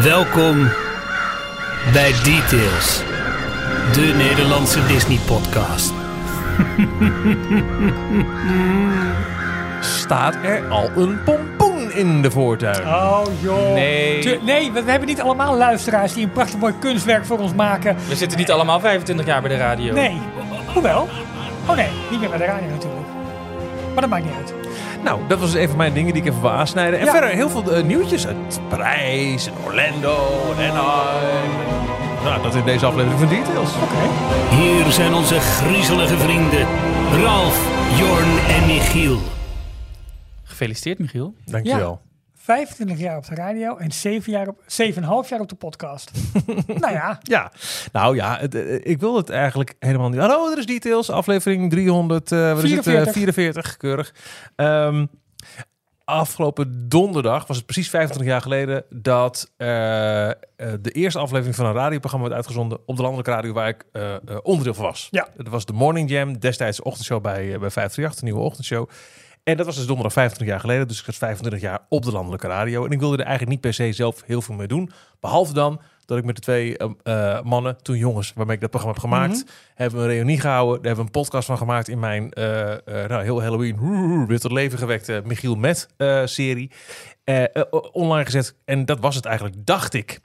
Welkom bij Details, de Nederlandse Disney-podcast. Staat er al een pompoen in de voortuin? Oh joh. Nee. Tu- nee, we, we hebben niet allemaal luisteraars die een prachtig mooi kunstwerk voor ons maken. We zitten niet allemaal 25 jaar bij de radio. Nee. Hoewel. Oh nee, niet meer bij de radio natuurlijk. Maar dat maakt niet uit. Nou, dat was dus even mijn dingen die ik even wil aansnijden. En Ja. verder heel veel eh, nieuwtjes uit Parijs en Orlando en Anaheim. Nou, dat in deze aflevering van Details. Hier zijn onze griezelige vrienden Ralf, Jorn en Michiel. Gefeliciteerd, Michiel. Dankjewel. 25 jaar op de radio en 7 jaar op, 7,5 jaar op de podcast. nou ja, Ja, nou ja, het, eh, ik wil het eigenlijk helemaal niet. Hallo, er is Details, aflevering 300, eh wat is het, eh, 44. 44, keurig. Ehm, afgelopen donderdag was het precies 25 jaar geleden dat eh, eh, de eerste aflevering van een radioprogramma werd uitgezonden op de landelijke radio waar ik onderdeel van was. Ja. Dat was de Morning Jam, destijds de ochtendshow bij, bij 538, de nieuwe ochtendshow. En dat was dus donderdag 25 jaar geleden. Dus ik was 25 jaar op de landelijke radio. En ik wilde er eigenlijk niet per se zelf heel veel mee doen. Behalve dan dat ik met de twee eh, eh, mannen, toen jongens, waarmee ik dat programma heb gemaakt, hebben we een reunie gehouden. Daar hebben we een podcast van gemaakt in mijn eh, eh, nou, heel Halloween weer tot leven gewekte Michiel Met serie. Online gezet. En dat was het eigenlijk, dacht ik.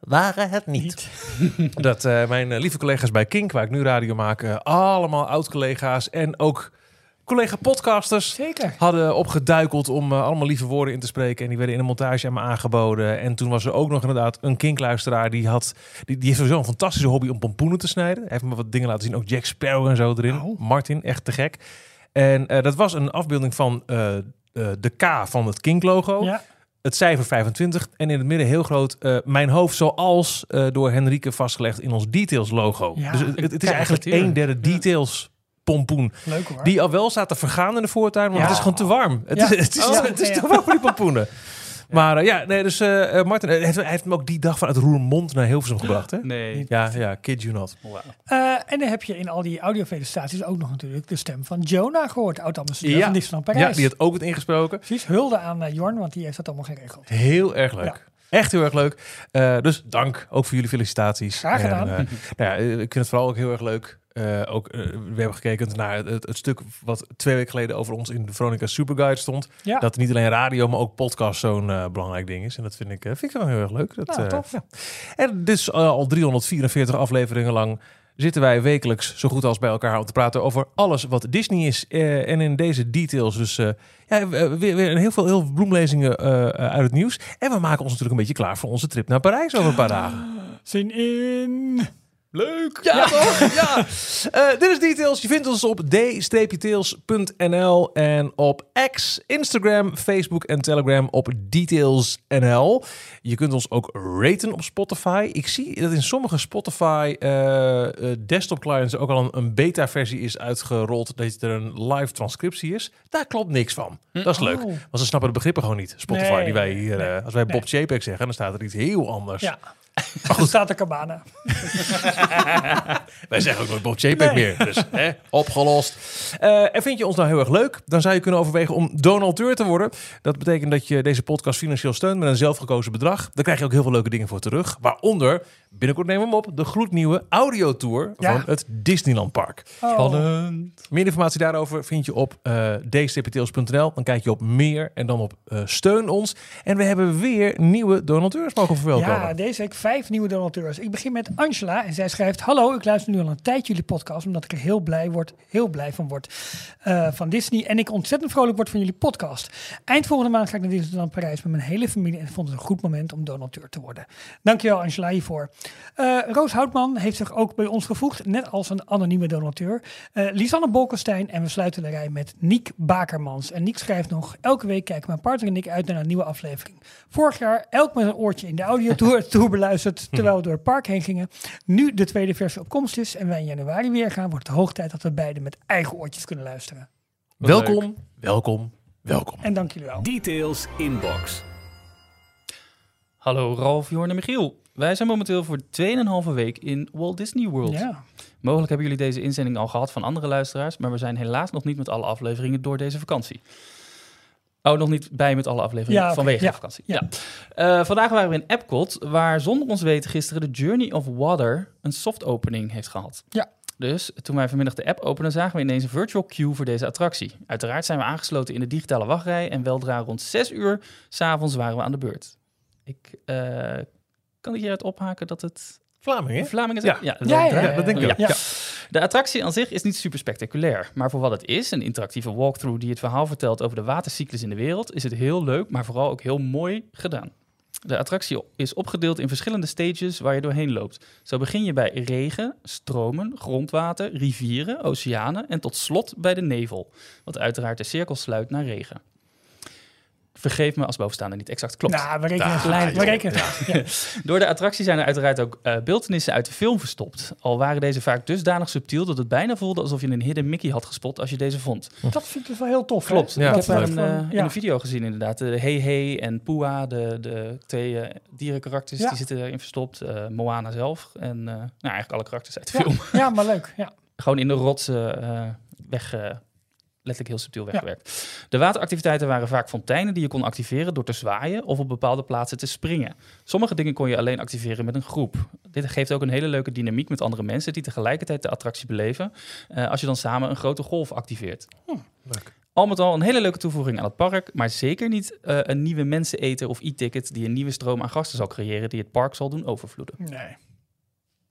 Waren het niet. Dat eh, mijn lieve collega's bij Kink, waar ik nu radio maak, allemaal oud-collega's en ook collega-podcasters zeker. hadden opgeduikeld om eh, allemaal lieve woorden in te spreken. En die werden in een montage aan me aangeboden. En toen was er ook nog inderdaad een kinkluisteraar. Die, had, die, die heeft sowieso een fantastische hobby om pompoenen te snijden. Hij heeft me wat dingen laten zien. Ook Jack Sparrow en zo erin. Oh. Martin, echt te gek. En eh, dat was een afbeelding van eh, de K van het Kink-logo. Ja. Het cijfer 25. En in het midden heel groot mijn hoofd zoals door Henrike vastgelegd in ons Details-logo. Ja, dus het, het is eigenlijk een derde Details pompoen. Leuk hoor. Die al wel staat te vergaan in de voortuin, want Ja. het is gewoon te warm. Het Ja. is, het is, Oh, het is ja. te warm voor die pompoenen. Maar eh, ja, nee, dus eh, eh, Martin heeft, hij heeft hem ook die dag vanuit Roermond naar Hilversum gebracht, hè? Nee. Ja, ja, kid you not. Wauw. Eh, en dan heb je in al die audiofelicitaties ook nog natuurlijk de stem van Jonah gehoord. Oud-ambassadeur van Disneyland Parijs. ja, die had ook het ingesproken. Precies, hulde aan Jorn, want die heeft dat allemaal geregeld. Heel erg leuk. Ja. Echt heel erg leuk. Eh, dus dank ook voor jullie felicitaties. Graag gedaan. En, nou ja, ik vind het vooral ook heel erg leuk. Eh, ook, eh, we hebben gekeken naar het, het stuk wat twee weken geleden over ons in de Veronica Superguide stond. Ja. Dat niet alleen radio, maar ook podcast zo'n eh, belangrijk ding is. En dat vind ik, vind ik wel heel erg leuk. Dat, Nou, tof. ja. En dus al 344 afleveringen lang zitten wij wekelijks zo goed als bij elkaar om te praten over alles wat Disney is. En in deze details dus eh, ja, we- weer, weer een heel veel, heel bloemlezingen uit het nieuws. En we maken ons natuurlijk een beetje klaar voor onze trip naar Parijs over een paar dagen. Zin in. Leuk! Ja, toch? Ja! Eh, dit is Details. Je vindt ons op d-tails.nl en op X, Instagram, Facebook en Telegram op detailsnl. Je kunt ons ook raten op Spotify. Ik zie dat in sommige Spotify eh, desktop clients ook al een, een beta-versie is uitgerold dat er een live transcriptie is. Daar klopt niks van. Dat is leuk. Oh. Want ze snappen de begrippen gewoon niet. Spotify Nee, die wij hier, nee, als wij nee. Bob JPEG zeggen, dan staat er iets heel anders. Ja. Maar goed, staat de cabana. Wij zeggen ook nooit Bob JPEG Nee. meer. Dus hè, opgelost. Eh, en vind je ons nou heel erg leuk? Dan zou je kunnen overwegen om donateur te worden. Dat betekent dat je deze podcast financieel steunt met een zelfgekozen bedrag. Daar krijg je ook heel veel leuke dingen voor terug. Waaronder, binnenkort nemen we hem op, de gloednieuwe audiotour Ja. van het Disneyland Park. Oh. Spannend. Meer informatie daarover vind je op uh. Dan kijk je op meer en dan op eh, steun ons. En we hebben weer nieuwe donateurs mogen verwelkomen. Ja, deze week vijf nieuwe donateurs. Ik begin met Angela en zij schrijft... Hallo, ik luister nu al een tijdje jullie podcast... omdat ik er heel blij, word, heel blij van word eh, van Disney... en ik ontzettend vrolijk word van jullie podcast. Eind volgende maand ga ik naar Disneyland Parijs met mijn hele familie... en vond het een goed moment om donateur te worden. Dankjewel Angela hiervoor. Eh, Roos Houtman heeft zich ook bij ons gevoegd... net als een anonieme donateur. Eh Lisanne Bolkestein en we sluiten de rij met Niek Bakermans. En Niek schrijft nog... Elke week kijken mijn partner en ik uit naar een nieuwe aflevering. Vorig jaar elk met een oortje in de audiotour tour beluisterd... terwijl we door het park heen gingen. Nu de tweede versie op komst is en wij in januari weer gaan... wordt het hoog tijd dat we beide met eigen oortjes kunnen luisteren. Wat welkom, welkom, welkom. En dank jullie wel. Details inbox. Hallo Ralf, Jorn en Michiel. Wij zijn momenteel voor 2,5 week in Walt Disney World. Ja. Mogelijk hebben jullie deze inzending al gehad van andere luisteraars, maar we zijn helaas nog niet met alle afleveringen door deze vakantie. Oh, nog niet bij met alle afleveringen Ja, vanwege de vakantie. ja. Ja. Eh, vandaag waren we in Epcot, waar zonder ons weten gisteren de Journey of Water een soft opening heeft gehad. Ja. Dus toen wij vanmiddag de app openden, zagen we ineens een virtual queue voor deze attractie. Uiteraard zijn we aangesloten in de digitale wachtrij en weldra rond 6 uur s'avonds waren we aan de beurt. Ik eh, kan ik hieruit ophaken dat het Vlamingen? Vlamingen Ja. zijn? Ja, ja, Ja, dat denk ik ja. ook. Ja. De attractie aan zich is niet super spectaculair, maar voor wat het is, een interactieve walkthrough die het verhaal vertelt over de watercyclus in de wereld, is het heel leuk, maar vooral ook heel mooi gedaan. De attractie is opgedeeld in verschillende stages waar je doorheen loopt. Zo begin je bij regen, stromen, grondwater, rivieren, oceanen en tot slot bij de nevel, wat uiteraard de cirkel sluit naar regen. Vergeef me als bovenstaande niet exact klopt. Nou, we rekenen het. We rekenen het. Ja. Door de attractie zijn er uiteraard ook eh beeldenissen uit de film verstopt. Al waren deze vaak dusdanig subtiel dat het bijna voelde alsof je een hidden Mickey had gespot als je deze vond. Dat vind ik dus wel heel tof. hè? Klopt, Ja, ik heb een, eh, ja. een video gezien inderdaad. De Hey Hey en Pua, de, de twee eh, dierenkarakters, Ja. die zitten erin verstopt. Eh, Moana zelf en eh, nou, eigenlijk alle karakters uit de Ja. film. Ja, maar leuk. Ja. Gewoon in de rotsen eh, weg... letterlijk heel subtiel weggewerkt. De wateractiviteiten waren vaak fonteinen die je kon activeren door te zwaaien of op bepaalde plaatsen te springen. Sommige dingen kon je alleen activeren met een groep. Dit geeft ook een hele leuke dynamiek met andere mensen die tegelijkertijd de attractie beleven. eh, als je dan samen een grote golf activeert. Leuk. Al met al een hele leuke toevoeging aan het park, maar zeker niet eh, een nieuwe menseneter of e-ticket die een nieuwe stroom aan gasten zal creëren die het park zal doen overvloeden. Nee.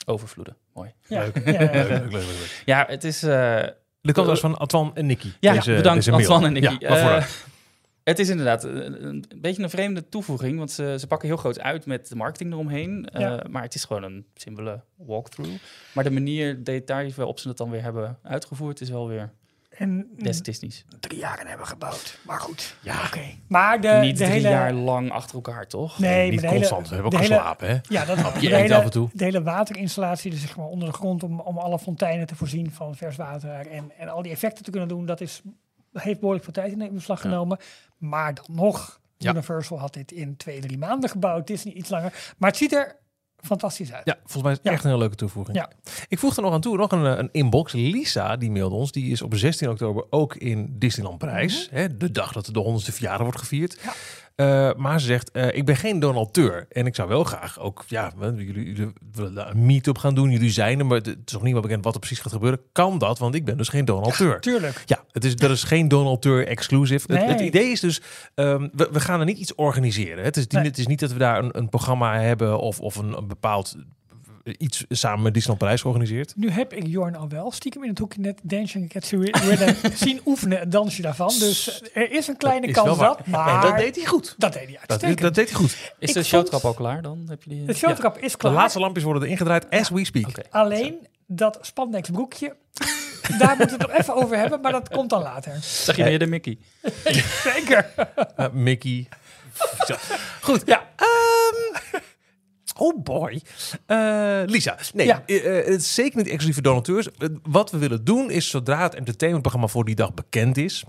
Overvloeden, mooi. Ja. Leuk. Ja, ja, Leuk, ja. leuk, leuk, leuk, leuk. Ja, het is... eh, De kant was van Antoine en Nicky. Ja, Deze- bedankt deze mail. Antoine en Nicky. Ja, Eh, het is inderdaad een, een beetje een vreemde toevoeging, want ze, ze pakken heel groot uit met de marketing eromheen. eh. Maar het is gewoon een simpele walkthrough. Maar de manier, details waarop ze het dan weer hebben uitgevoerd, is wel weer En des Disney's. drie jaar in hebben gebouwd. Maar goed. Ja, oké. Maar de, Niet de drie hele... jaar lang achter elkaar, toch? Nee, Niet hele- constant. We hebben ook hele- geslapen, hè? Ja, dat Je de hele, af en toe. de hele waterinstallatie, dus zeg maar onder de grond, om, om alle fonteinen te voorzien van vers water en, en al die effecten te kunnen doen, dat is, heeft behoorlijk veel tijd in beslag genomen. Maar dan nog, Ja. Universal had dit in twee, drie maanden gebouwd. Het is niet iets langer. Maar het ziet er fantastisch uit. Ja, volgens mij is het Ja. echt een hele leuke toevoeging. Ja. Ik voeg er nog aan toe, nog een, eh, een inbox. Lisa, die mailde ons, die is op 16 oktober ook in Disneyland Parijs. hè, de dag dat de 100ste verjaardag wordt gevierd. Ja. Eh, maar ze zegt, eh, ik ben geen donateur. En ik zou wel graag ook, ja, jullie, jullie willen een meet-up gaan doen. Jullie zijn er, maar het is nog niet wel bekend wat er precies gaat gebeuren. Kan dat? Want ik ben dus geen donateur. Tuurlijk. Ja, het is, dat is geen donateur exclusive. Het, idee is dus, ehm, we, we gaan er niet iets organiseren. Het is, Nee. het is niet dat we daar een, een programma hebben of, of een, een bepaald iets samen met Disneyland Parijs georganiseerd. Nu heb ik Jorn al wel stiekem in het hoekje net Dancing Cat Rhythm zien oefenen, het dansje daarvan. Dus er is een kleine Is kans dat, maar En dat deed hij goed. dat deed hij Dat, uitstekend. dat deed hij goed. Is Ik de vond- showtrap al klaar dan? Heb je die... de showtrap is De klaar. laatste lampjes worden er ingedraaid as we speak. Oké. Alleen dat spandex broekje, daar moeten we het nog even over hebben, maar dat komt dan later. Zag je weer de Mickey? Zeker. Eh, Mickey. Goed. Ja. Ehm, oh boy. Eh, Lisa. Nee, Ja. eh, eh, het is zeker niet exclusief voor donateurs. Wat we willen doen is, zodra het entertainmentprogramma voor die dag bekend is...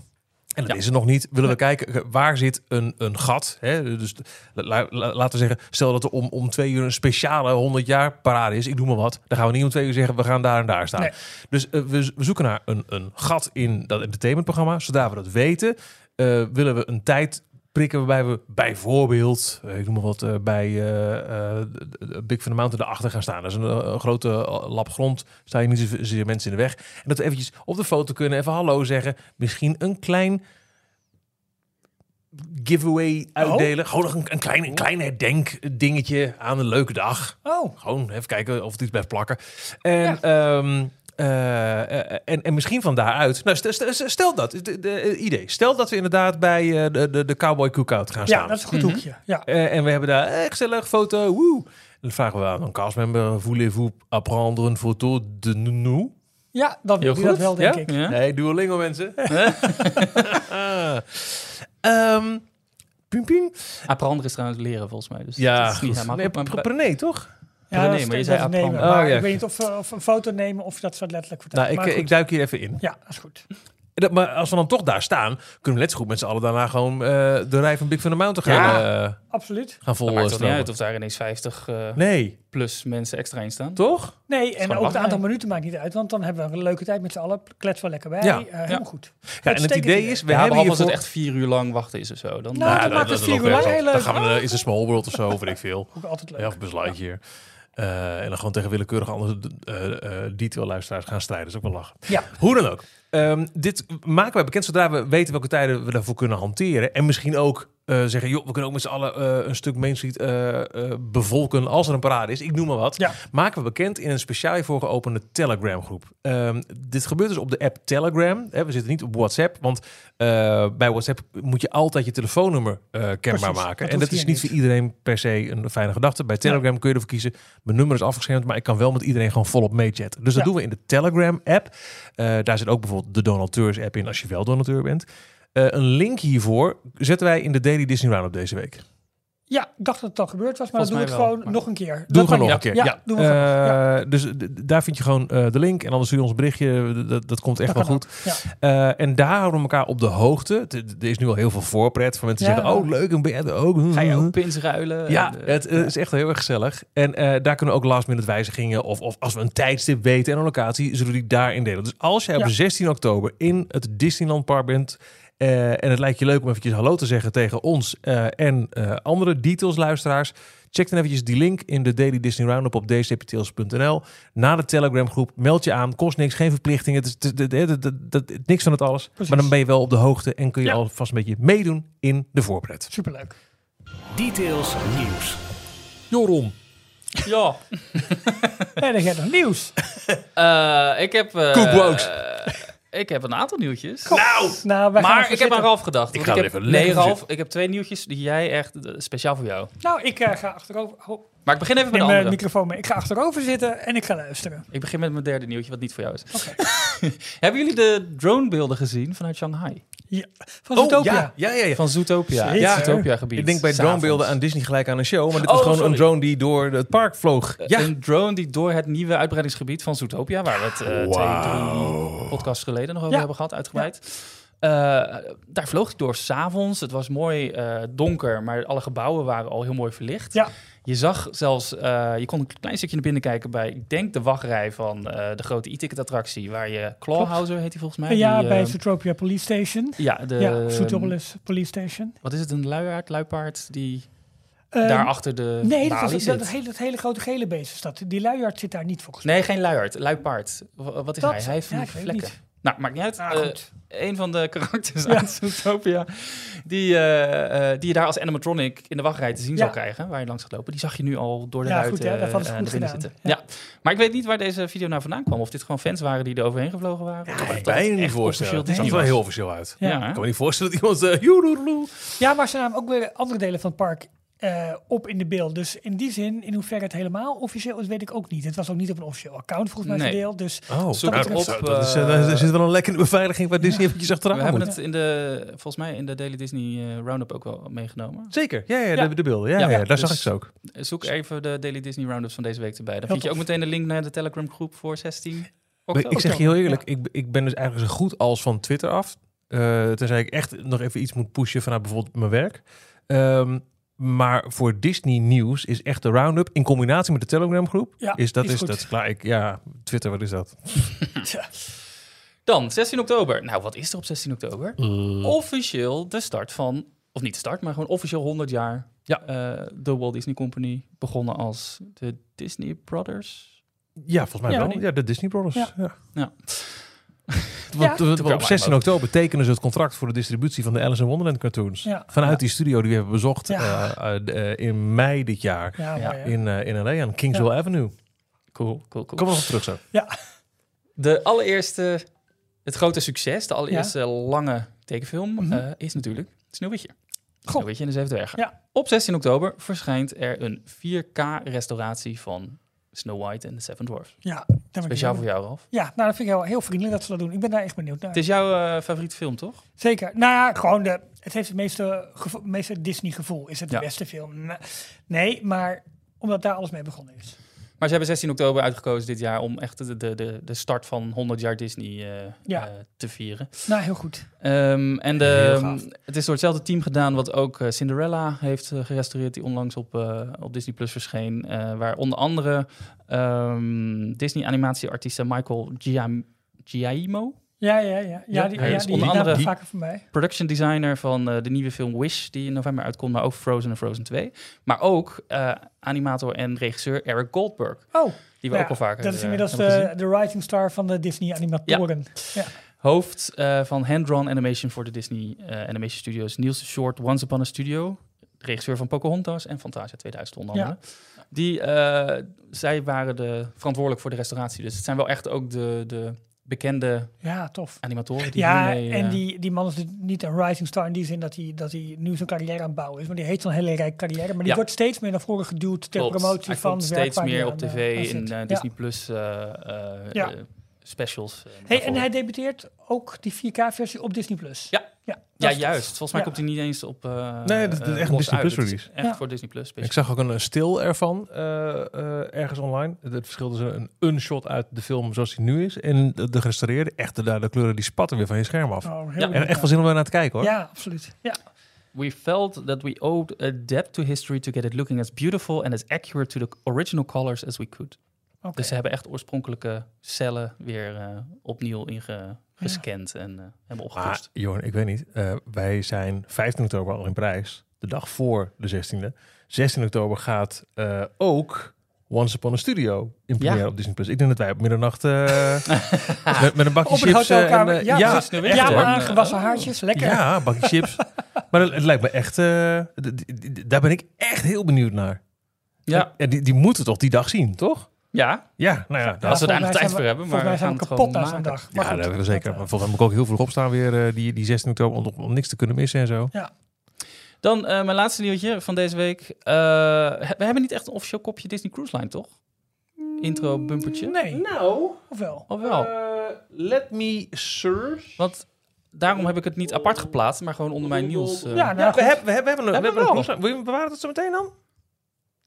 En dat Ja. is er nog niet. Willen we kijken, waar zit een, een gat? Hè? Dus la- la- laten we zeggen, stel dat er om, om twee uur een speciale 100 jaar parade is. Ik doe maar wat. Dan gaan we niet om twee uur zeggen, we gaan daar en daar staan. Nee. Dus we, we zoeken naar een, een gat in dat entertainmentprogramma. Zodra we dat weten, willen we een tijd prikken waarbij we bijvoorbeeld, eh, ik noem maar wat, eh, bij eh, eh, de- de Big Van the Mountain erachter gaan staan. Dat is een, een grote lap grond, staan je niet zozeer mensen in de weg. En dat we eventjes op de foto kunnen, even hallo zeggen. Misschien een klein giveaway uitdelen. Gewoon nog een, een klein, een klein herdenk dingetje aan een leuke dag. Oh, Gewoon even kijken of het iets blijft plakken. En, ehm, eh, eh, en, en misschien van daaruit. Nou, stel, stel, stel dat, de, de, eh, idee. Stel dat we inderdaad bij eh, de, de, de Cowboy Cookout gaan staan. ja, dat is een goed Mhm. hoekje. Ja. Eh, en we hebben daar een gezellig foto. Woe. Dan vragen we aan een castmember: Voulez-vous apprendre une photo de nous? ja, dat wil je dat wel, denk ja? ik. Ja? Nee, Duolingo mensen. Ehm piem, piem. Apprendre is trouwens leren volgens mij. Dus Ja, dat is niet goed. Nee, goed, maar- pr- pr- nee, toch? Ja, Nee, dat is- maar je zei nemen. Maar Oh, ja. ik weet niet of, eh, of een foto nemen of dat zo letterlijk vertelt. Nou, ik, duik hier even in. Ja, dat is goed. dat, maar als we dan toch daar staan, kunnen we net zo goed met z'n allen daarna gewoon eh, de rij van Big Thunder Mountain gaan, Ja. eh, Absoluut. gaan vol Dat maakt toch niet uit of daar ineens 50 eh, Nee, plus mensen extra in staan. toch? Nee, en ook het aantal minuten maakt niet uit, want dan hebben we een leuke tijd met z'n allen. Kletsen we lekker bij. Ja. Helemaal Ja. goed. Ja, en het idee is, we ja, hebben behalve als het echt vier uur lang wachten is of zo. Dan, Nou, dat- maakt het is vier uur lang heel leuk. Dan gaan we is een small world of zo, weet ik veel. Ook altijd leuk. Ja, of Buzz Lightyear. Eh, en dan gewoon tegen willekeurige andere eh eh detail-luisteraars gaan strijden. Dat is ook wel lachen. Ja. Hoe dan ook. Ehm, dit maken wij bekend zodra we weten welke tijden we daarvoor kunnen hanteren. En misschien ook eh, zeggen, joh, we kunnen ook met z'n allen eh, een stuk Main Street eh, bevolken als er een parade is. Ik noem maar wat. Ja. Maken we bekend in een speciaal hiervoor geopende Telegram groep. Ehm, dit gebeurt dus op de app Telegram. Hè, we zitten niet op WhatsApp, want bij WhatsApp moet je altijd je telefoonnummer kenbaar Precies, maken. dat en dat is niet niet. voor iedereen per se een fijne gedachte. Bij Telegram kun je ervoor kiezen, mijn nummer is afgeschermd, maar ik kan wel met iedereen gewoon volop meechatten. Dus dat Ja. doen we in de Telegram app. Daar zit ook bijvoorbeeld de Donateurs app in als je wel donateur bent. Eh, een link hiervoor zetten wij in de Daily Disney Roundup deze week. Ja, ik dacht dat het al gebeurd was, maar dan Volgens doen we het wel, gewoon maar- nog een keer. Doe Dat gewoon nog kan een keer. Ja, Ja, doen we gewoon. Ja, Eh, Dus daar vind je gewoon eh, de link en anders stuur je ons een berichtje. Dat, dat komt echt dat wel goed. Ja. Eh, en daar houden we elkaar op de hoogte. Er is nu al heel veel voorpret van mensen die Ja. zeggen: Oh, leuk, en ben je er ook? Ga je ook pins ruilen? Ja, En, het is echt heel erg gezellig. En eh, daar kunnen we ook last minute wijzigingen of, of als we een tijdstip weten en een locatie, zullen we die daarin delen. Dus als jij op Ja. 16 oktober in het Disneyland Park bent eh, en het lijkt je leuk om eventjes hallo te zeggen tegen ons eh, en eh, andere details luisteraars, check dan eventjes die link in de Daily Disney Roundup op dcptails.nl. Na de Telegram groep, meld je aan, kost niks, geen verplichtingen, het is, niks van het alles. Precies. Maar dan ben je wel op de hoogte en kun je Ja. alvast een beetje meedoen in de voorpret. Superleuk. Details nieuws. Joron. ja. En dan heb nog nieuws. Eh, ik heb... ik heb een aantal nieuwtjes. Nou! Nou, wij gaan Maar ik heb aan. Ralf gedacht. Ik ga er heb, even Nee, Ralf, ik heb twee nieuwtjes die jij echt eh, speciaal voor jou. Nou, ik eh, ga achterover. Oh, Maar ik begin even met mijn andere. microfoon mee. Ik ga achterover zitten en ik ga luisteren. Ik begin met mijn derde nieuwtje, wat niet voor jou is. Oké. Hebben jullie de dronebeelden gezien vanuit Shanghai? Ja. Van Oh, Zootopia. ja, ja, ja, ja. Van Zootopia. Ja, Zootopia gebied. Ik denk bij dronebeelden aan Disney gelijk aan een show. Maar dit Oh, was gewoon sorry. een drone die door het park vloog. Eh, Ja. Een drone die door het nieuwe uitbreidingsgebied van Zootopia, waar we het eh, twee, drie podcasts geleden nog over Ja. hebben gehad, uitgebreid. Eh, daar vloog hij door s'avonds. Het was mooi eh, donker, maar alle gebouwen waren al heel mooi verlicht. Ja. Je zag zelfs, eh, je kon een klein stukje naar binnen kijken bij, ik denk, de wachtrij van eh, de grote e-ticket attractie, waar je Clawhouser heet hij volgens mij. ja, die, bij eh, Zootopia Police Station. ja, de, ja, Zoetropolis Police Station. Wat is het, een luiaard, luipaard die Ehm, daar achter de Nee, dat, was, dat, hele, dat hele grote gele beest is dat. Die luiaard zit daar niet volgens mij. Nee, geen luiaard, luipaard. Wat is hij? Hij heeft ja, vlekken. Nou, maakt niet uit. Ah, Eh, een van de karakters Ja. uit Zootopia, die, eh, eh, die je daar als animatronic in de wachtrij te zien Ja. zal krijgen, waar je langs gaat lopen, die zag je nu al door de Ja, ruiten goed, naar binnen gedaan. zitten. Ja. Maar ik weet niet waar deze video nou vandaan kwam. Of dit gewoon fans waren die er overheen gevlogen waren. Ja, ik kan me het bijna niet voorstellen. Het zag er wel heel officieel uit. Ja. Ja. Ik kan me niet voorstellen dat iemand... Uh. Ja, maar ze namen ook weer andere delen van het park eh, op in de beeld. Dus in die zin, in hoeverre het helemaal officieel is, weet ik ook niet. Het was ook niet op een officieel account volgens mij Nee. gedeeld. Dus Oh, Zoek het dat, op, dat is, eh, eh, daar zit wel een lekkere beveiliging waar Disney eventjes achteraan We hebben moet. het in de, volgens mij in de Daily Disney Roundup ook wel meegenomen. Zeker, ja, ja, Ja. De, de beelden. Ja, Ja, ja, daar dus- zag ik ze ook. Zoek even de Daily Disney Roundups van deze week erbij. Dan Heel vind je ook meteen de link naar de Telegram groep voor 16 Maar oktober. ik zeg je heel eerlijk, ik, ik ben dus eigenlijk zo goed als van Twitter af. Eh tenzij ik echt nog even iets moet pushen vanuit bijvoorbeeld mijn werk. Ehm, maar voor Disney nieuws is echt de roundup in combinatie met de Telegram groep. Ja, is dat is dat is klaar. Ik, ja, Twitter, wat is dat? Dan, 16 oktober. Nou, wat is er op 16 oktober? Officieel de start van, of niet de start, maar gewoon officieel 100 jaar. Ja. eh, de Walt Disney Company begonnen als de Disney Brothers. Ja, volgens mij Ja, wel. Ja, de Disney Brothers. Ja. Ja. Ja. Want, Ja. op 16 oktober tekenen ze het contract voor de distributie van de Alice in Wonderland cartoons. Ja. Vanuit Ja. die studio die we hebben bezocht Ja. eh, eh, in mei dit jaar. ja, Ja. In, eh, in LA aan Kingsville Avenue. Cool, cool, cool. Kom nog op terug zo. De allereerste, het grote succes, de allereerste lange tekenfilm, eh, is natuurlijk Sneeuwwitje. Sneeuwwitje en de Zeven Dwergen. Ja. Op 16 oktober verschijnt er een 4K-restauratie van Snow White en de Seven Dwarfs. Ja, Speciaal voor jou, Ralf. Ja, nou, dat vind ik heel, heel vriendelijk dat ze dat doen. Ik ben daar echt benieuwd naar. Het is jouw eh, favoriete film, toch? Zeker. Nou ja, gewoon de, het heeft het meeste, gevo- meeste Disney gevoel. Is het de Ja. beste film? Ne- Nee, maar omdat daar alles mee begonnen is. Maar ze hebben 16 oktober uitgekozen dit jaar om echt de, de, de, de start van 100 jaar Disney eh, Ja. eh, te vieren. Nou, heel goed. Ehm, en Heel de, gaaf. het is door hetzelfde team gedaan wat ook eh, Cinderella heeft gerestaureerd, die onlangs op, eh, op Disney Plus verscheen. eh, waar onder andere ehm, Disney animatieartiesten Michael Giam- Giaimo, Ja, ja, ja. Ja, Ja, die, ja, die, onder andere- vaker van mij. production designer van eh, de nieuwe film Wish, die in november uitkomt, maar ook Frozen en Frozen 2. Maar ook eh, animator en regisseur Eric Goldberg, Oh, die we ja, ook al vaker dat is eh, inmiddels de, de writing star van de Disney animatoren. Hoofd van hand-drawn animation voor de Disney Animation Studios, Niels Short, Once Upon a Studio. Regisseur van Pocahontas en Fantasia 2000 onder Ja. andere. Die, zij waren de, verantwoordelijk voor de restauratie. Dus het zijn wel echt ook de, de bekende Ja, tof. animatoren die Ja, en eh, die, die man is dus niet een rising star in die zin dat hij, dat hij nu zijn carrière aan het bouwen is. Maar die heeft zo'n hele rijke carrière. Maar die Ja. wordt steeds meer naar voren geduwd ter klopt. promotie Hij van werk steeds hij meer op tv aan in eh. Disney Plus eh, Ja. Specials. eh, Hey, en hij debuteert ook die 4K-versie op Disney Plus. Ja. ja, Ja, juist. Volgens mij Ja. komt hij niet eens op. eh, Nee, dat is eh, echt een Disney uit. Plus release. Echt Ja. voor Disney Plus. Ik zag ook een stil ervan eh, eh, ergens online. Het verschil tussen een, een shot uit de film zoals die nu is en de, de gerestaureerde. Echt de, de kleuren die spatten weer van je scherm af. Oh, Ja, leuk. echt, wel zin om er naar te kijken hoor. Ja, absoluut. Ja. We felt that we owed a depth to history to get it looking as beautiful and as accurate to the original colors as we could. Dus ze hebben echt oorspronkelijke cellen weer eh, opnieuw ingescand en eh, hebben Maar opgepoetst. Jorn, ik weet niet. eh, wij zijn 15 oktober al in prijs. De dag voor de 16e. 16 oktober gaat eh, ook Once Upon a Studio in première Ja. op Disney+. Plus. Ik denk dat wij op middernacht eh, met, met een bakje Op chips... eh, ja, ja, precies. nu weer ja, hoor. maar En, aan gewassen oh. haartjes. Lekker. Ja, bakje chips. Maar het, het lijkt me echt... eh, daar ben ik echt heel benieuwd naar. Ja, En die, die moeten toch die dag zien, toch? Ja, Ja, nou ja. Ja, als we daar nog tijd voor hebben. Maar Volgens mij we zijn gaan we het kapot gewoon na zo'n dag. Maar ja, goed, dat hebben we zeker. Maar volgens mij moet ik ook heel vroeg opstaan weer eh, die, die 16 oktober om, om niks te kunnen missen en zo. Dan eh, mijn laatste nieuwtje van deze week. Eh, we hebben niet echt een officieel kopje Disney Cruise Line, toch? Intro bumpertje. Nee, Nou, of wel? Of wel? let me search. Want daarom heb ik het niet apart geplaatst, maar gewoon onder mijn nieuws. Ja, nou, Ja, we goed. hebben, we hebben, we hebben een, we Hebben een wel. cruise line. Wil je bewaren dat zo meteen dan?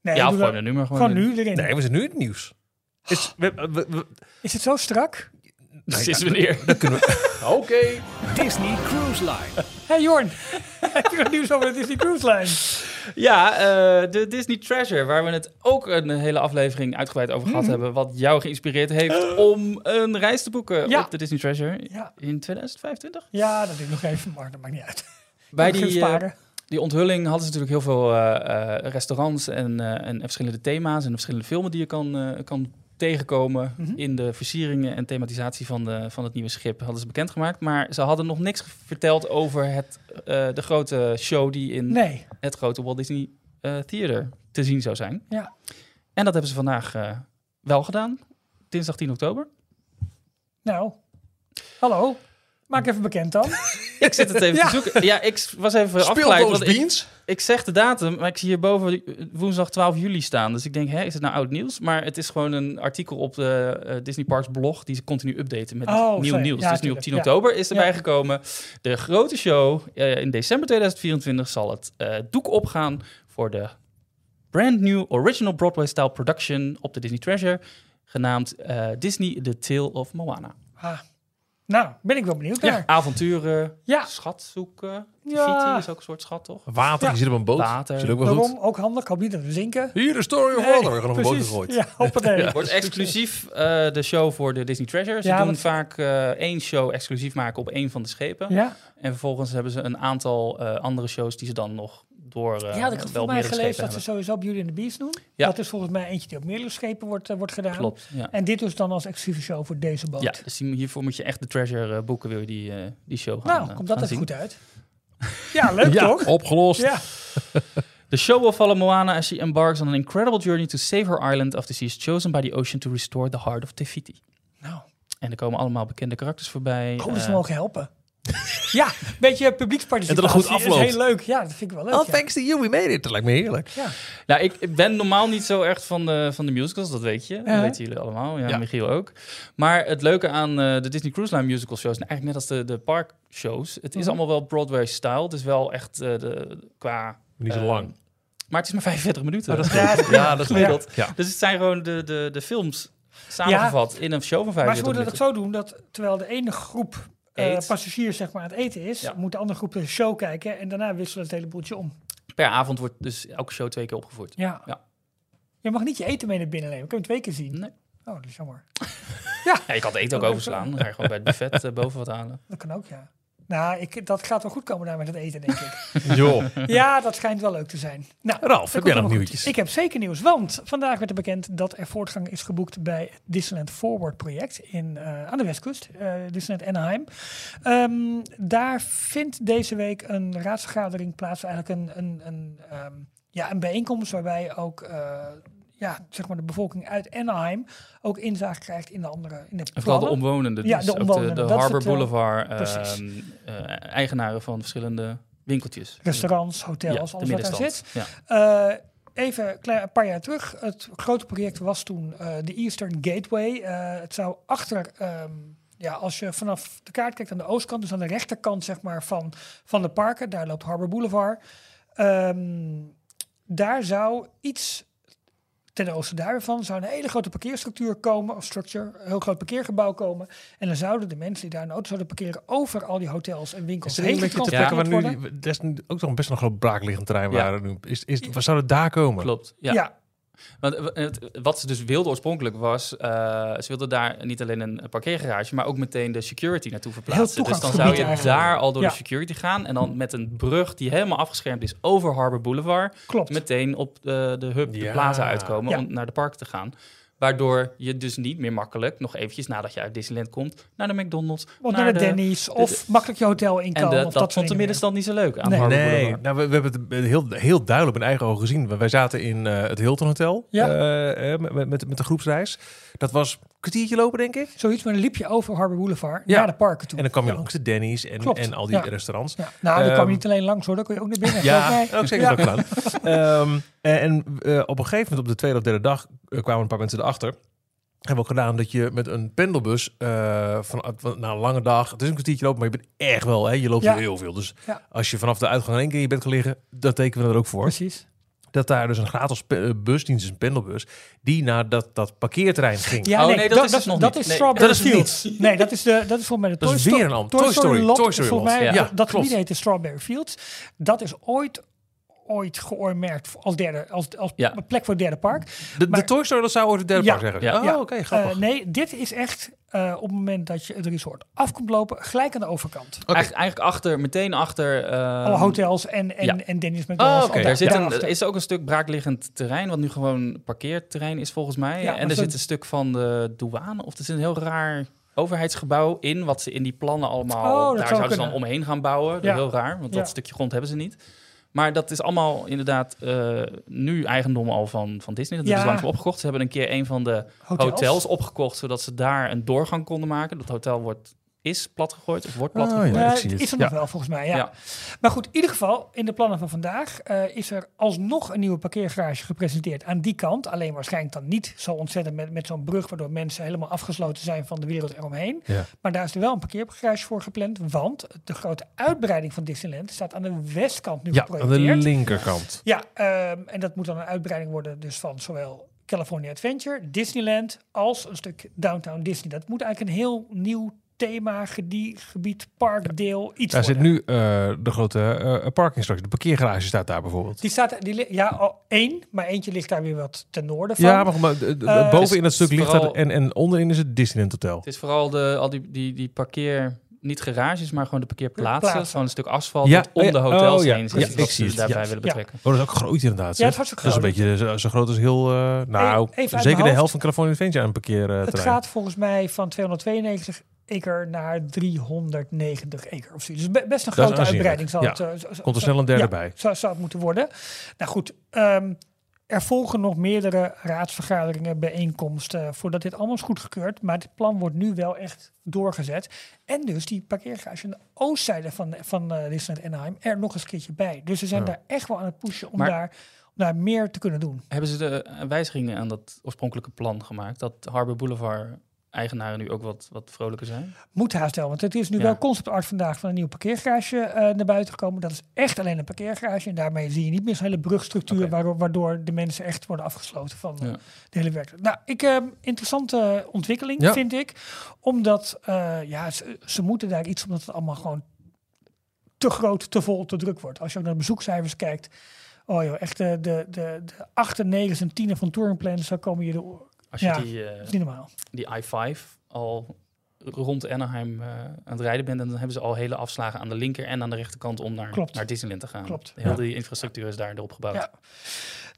Nee, ja, of gewoon een nummer. Gewoon, gewoon nu erin. Nee, we zijn nu in het nieuws. Is, we, we, we- Is het zo strak? Sinds wanneer? Oké. Disney Cruise Line. Hey Jorn, heb je nog nieuws over de Disney Cruise Line? Ja, eh, de Disney Treasure, waar we het ook een hele aflevering uitgebreid over gehad Mhm. hebben. Wat jou geïnspireerd heeft om een reis te boeken Ja. op de Disney Treasure Ja, in 2025. ja dat doe ik nog even, maar dat maakt niet uit. Bij die, eh. Die onthulling hadden ze natuurlijk heel veel eh, eh, restaurants en, eh, en verschillende thema's en verschillende filmen die je kan, kan tegenkomen Mhm. in de versieringen en thematisatie van, de, van het nieuwe schip. Hadden ze bekendgemaakt, maar ze hadden nog niks verteld over het, de grote show die in Nee, het grote Walt Disney Theater te zien zou zijn. Ja. En dat hebben ze vandaag wel gedaan. Dinsdag 10 oktober. nou, hallo. Maak even bekend dan. Ik zit het even Ja. te zoeken. Ja, ik was even afgeleid. Want ik, beans. ik zeg de datum, maar ik zie hierboven woensdag 12 juli staan. Dus ik denk, hè, is het nou oud nieuws? Maar het is gewoon een artikel op de eh, Disney Parks blog die ze continu updaten met Oh, nieuw sorry. nieuws. Ja, dus nu op 10 tuurlijk, ja. oktober is erbij gekomen. De grote show eh, in december 2024 zal het eh, doek opgaan voor de brand new original Broadway-style production op de Disney Treasure, genaamd Disney The Tale of Moana. Ah, nou, ben ik wel benieuwd Ja, naar. avonturen, Ja, schat zoeken. Ja. Is ook een soort schat, toch? Water, Ja. je zit op een boot. Water. Zit ook wel goed. waarom? Ook handig. Hoop niet zinken. Hier de story of Nee, water. We gaan op een boot gegooid. Ja, hoppatee. Wordt exclusief eh, de show voor de Disney Treasure. Ze Ja, doen want- vaak eh, één show exclusief maken op één van de schepen. Ja, En vervolgens hebben ze een aantal eh, andere shows die ze dan nog door ja eh had ik wel mij gelezen dat ze sowieso Beauty and the Beast doen. Ja. Dat is volgens mij eentje die op meerdere schepen wordt, eh, wordt gedaan. Klopt, ja. En dit dus dan als exclusieve show voor deze boot. Ja, dus hiervoor moet je echt de Treasure eh, boeken, wil je die, die show gaan nou, komt dat gaan even zien. goed uit. Ja, leuk Ja, toch? opgelost. Ja. The show will follow Moana as she embarks on an incredible journey to save her island after she is chosen by the ocean to restore the heart of Tefiti. Nou, En er komen allemaal bekende karakters voorbij. oh, dus we eh, mogen helpen. ja, een beetje publieksparticipatie. En dat het goed is heel leuk. Ja, dat vind ik wel leuk. Oh, ja. thanks to you, we made it. Dat lijkt me heerlijk. Ja. Nou, ik ben normaal niet zo echt van de, van de musicals, dat weet je. Dat weten jullie allemaal. Ja, Ja. Michiel ook. Maar het leuke aan eh, de Disney Cruise Line musical shows, en eigenlijk net als de, de parkshows, het is Mhm. allemaal wel Broadway-style. Het is wel echt eh, de, qua... Niet zo eh, lang. Maar het is maar 45 minuten. Oh, dat is Ja, dat is Ja, dat is gemiddeld. Ja. Dus het zijn gewoon de, de, de films samengevat in een show van 45 Maar ze moeten het zo doen dat terwijl de ene groep Eet. passagiers zeg maar aan het eten is, Ja. moet de andere groep de show kijken en daarna wisselen het hele boeltje om. Per avond wordt dus elke show twee keer opgevoerd. Ja. Ja. Je mag niet je eten mee naar binnen nemen. Kun je hem twee keer zien. Nee. Oh, dat is jammer. Ja, je kan het eten ook overslaan. Dan ga je gewoon bij het buffet eh, boven wat halen. Dat kan ook, ja. Nou, ik, dat gaat wel goed komen daar met het eten, denk ik. Joh. ja, dat schijnt wel leuk te zijn. Nou, Ralf, heb jij nog nieuwtjes? goed. Ik heb zeker nieuws, want vandaag werd er bekend dat er voortgang is geboekt bij het Disneyland Forward project in, eh, aan de westkust, eh Disneyland Anaheim. Ehm, daar vindt deze week een raadsvergadering plaats, eigenlijk een, een, een, ehm, ja, een bijeenkomst waarbij ook eh, ja, zeg maar de bevolking uit Anaheim ook inzage krijgt in de andere in de En vooral de omwonenden. Ja, dus de omwonenden, De, Harbor het, eh, Boulevard eh, eigenaren van verschillende winkeltjes. Restaurants, hotels, alles wat daar zit. Ja. Eh, even een paar jaar terug. Het grote project was toen de Eastern Gateway. Het zou achter, ehm, ja, als je vanaf de kaart kijkt aan de oostkant, dus aan de rechterkant zeg maar, van, van de parken, daar loopt Harbor Boulevard. Ehm, daar zou iets ten oosten daarvan zou een hele grote parkeerstructuur komen, of structure, een heel groot parkeergebouw komen. En dan zouden de mensen die daar een auto zouden parkeren over al die hotels en winkels Is er een heen beetje te getransporteerd plekken waar nu, dat is nu ook nog een best nog een groot braakliggend terrein Ja. waar nu is, is, waar zou het daar komen? Klopt. Ja. ja. Want eh, het- wat ze dus wilden oorspronkelijk was, eh, ze wilden daar niet alleen een parkeergarage, maar ook meteen de security naartoe verplaatsen. Dus dan zou je eigenlijk. daar al door Ja. de security gaan en dan met een brug die helemaal afgeschermd is over Harbor Boulevard, Klopt. meteen op de, de hub, de plaza uitkomen Ja. om naar de park te gaan. Waardoor je dus niet meer makkelijk, nog eventjes nadat je uit Disneyland komt, naar de McDonald's, Of naar de, Denny's, of makkelijk je hotel in kan. En de, of dat, dat vond de middenstand niet zo leuk aan Nee. Nee, nou, we, we hebben het heel, heel duidelijk met eigen ogen gezien. Wij zaten in eh, het Hilton Hotel Ja. eh, eh, met, met, met de groepsreis. Dat was kwartiertje lopen, denk ik. Zoiets, maar dan liep je over Harbor Boulevard Ja. naar de parken toe. En dan kwam je Ja. langs de Denny's en, Klopt, en al die ja. restaurants. Nou, Ehm, kwam je niet alleen langs hoor, daar kon je ook naar binnen. Ja, ook zeker gedaan. Ehm, en en eh, op een gegeven moment, op de tweede of derde dag, eh, kwamen een paar mensen erachter. Hebben we ook gedaan dat je met een pendelbus eh, van, na een lange dag, het is een kwartiertje lopen, maar je bent echt wel, hè, je loopt Ja. heel veel. Dus Ja. als je vanaf de uitgang in één keer in je bed kan liggen, dat tekenen we er ook voor. Precies. Dat daar dus een gratis eh, busdienst is, een pendelbus, die naar dat, dat parkeerterrein ging. Ja, Oh, nee, nee, dat dat, is nog dat niet. is Nee. Strawberry Dat is Fields. Nee, dat is, de, dat is volgens mij de Dat Toy, is Sto- weer een ander- Toy Story- lot. Toy Story volgens mij, lot. dat- Ja, dat klopt. gebied heette Strawberry Fields. Dat is ooit ooit geoormerkt als derde als, als Ja. plek voor het derde park. De, de Toy Story, dat zou ooit het derde Ja. park zeggen. Ja. Oh, Ja. oké, grappig. Eh, nee, dit is echt eh, op het moment dat je het resort af komt lopen, gelijk aan de overkant. Oké. Eigenlijk, eigenlijk achter, meteen achter... eh, Alle hotels en, en, ja. en Dennis Oh, McDonald's. oké. al Er, zit een, daarachter. is ook een stuk braakliggend terrein, wat nu gewoon parkeerterrein is volgens mij. Ja, en er zo- zit een stuk van de douane, of er zit een heel raar overheidsgebouw in, wat ze in die plannen allemaal... Oh, daar zou zouden ze dan omheen gaan bouwen. Ja. heel raar, want dat stukje grond hebben ze niet. Maar dat is allemaal inderdaad eh, nu eigendom al van, van Disney. Dat Ja. is dus langzaam opgekocht. Ze hebben een keer een van de Hotels. hotels, opgekocht, zodat ze daar een doorgang konden maken. Dat hotel wordt, is platgegooid of wordt Oh, platgegooid. ja. Eh, ik zie het het. is er Ja. nog wel volgens mij, ja. Ja. Maar goed, in ieder geval, in de plannen van vandaag eh, is er alsnog een nieuwe parkeergarage gepresenteerd aan die kant. Alleen waarschijnlijk dan niet zo ontzettend met, met zo'n brug, waardoor mensen helemaal afgesloten zijn van de wereld eromheen. Ja. Maar daar is er wel een parkeergarage voor gepland, want de grote uitbreiding van Disneyland staat aan de westkant nu Ja, aan de linkerkant. Ja, ehm, en dat moet dan een uitbreiding worden dus van zowel California Adventure, Disneyland, als een stuk Downtown Disney. Dat moet eigenlijk een heel nieuw thema, gebied, parkdeel, iets Daar worden. zit nu eh, de grote eh parkingstructuur. De parkeergarage staat daar bijvoorbeeld. Die staat, die, ja, al één, maar eentje ligt daar weer wat ten noorden van. Ja, maar, maar Eh, boven in het het stuk ligt vooral- daar en, en onderin is het Disneyland Hotel. Het is vooral de, al die, die, die parkeer... Niet garages, maar gewoon de parkeerplaatsen. Plaatsen. Zo'n stuk asfalt Ja, dat om de hotels oh ja, heen zit. ja, dat ik ze zie het, daarbij ja. willen Ja. betrekken. Oh, dat is ook groot inderdaad. Ja, het Dat is een beetje zo, zo groot als heel... eh, nou, even zeker de hoofd. helft van California Adventure aan een parkeerterrein. Het gaat volgens mij van 292 acre naar 390 acre of zo. Dus be- best een grote uitbreiding zal Ja. het, eh, Komt er snel een derde ja, bij. Zou, zou het moeten worden. Nou goed, ehm, er volgen nog meerdere raadsvergaderingen, bijeenkomsten voordat dit allemaal is goedgekeurd. Maar dit plan wordt nu wel echt doorgezet. En dus die parkeergarage aan de oostzijde van, van eh Disneyland Anaheim er nog eens een keertje bij. Dus ze zijn Ja. daar echt wel aan het pushen om, Maar- daar, om daar meer te kunnen doen. Hebben ze de eh, wijzigingen aan dat oorspronkelijke plan gemaakt? Dat Harbor Boulevard eigenaren nu ook wat, wat vrolijker zijn? Moet haast wel, want het is nu Ja. wel concept art vandaag van een nieuw parkeergarage eh, naar buiten gekomen. Dat is echt alleen een parkeergarage. En daarmee zie je niet meer zo'n hele brugstructuur waardoor, de mensen echt worden afgesloten van eh, Ja. de hele werk. Nou, ik, eh, interessante ontwikkeling Ja. vind ik. Omdat, eh, ja, ze, ze moeten daar iets, omdat het allemaal gewoon te groot, te vol, te druk wordt. Als je ook naar de bezoekcijfers kijkt. Oh joh, echt de, de, de, de 8, 9 en 10 van Touringplans, dan komen je de... Als je Ja. die, eh, is niet normaal. die I-5 al rond Anaheim eh, aan het rijden bent, dan hebben ze al hele afslagen aan de linker en aan de rechterkant om naar, Klopt. naar Disneyland te gaan. Klopt. Heel Ja. die infrastructuur is daar erop gebouwd. Ja.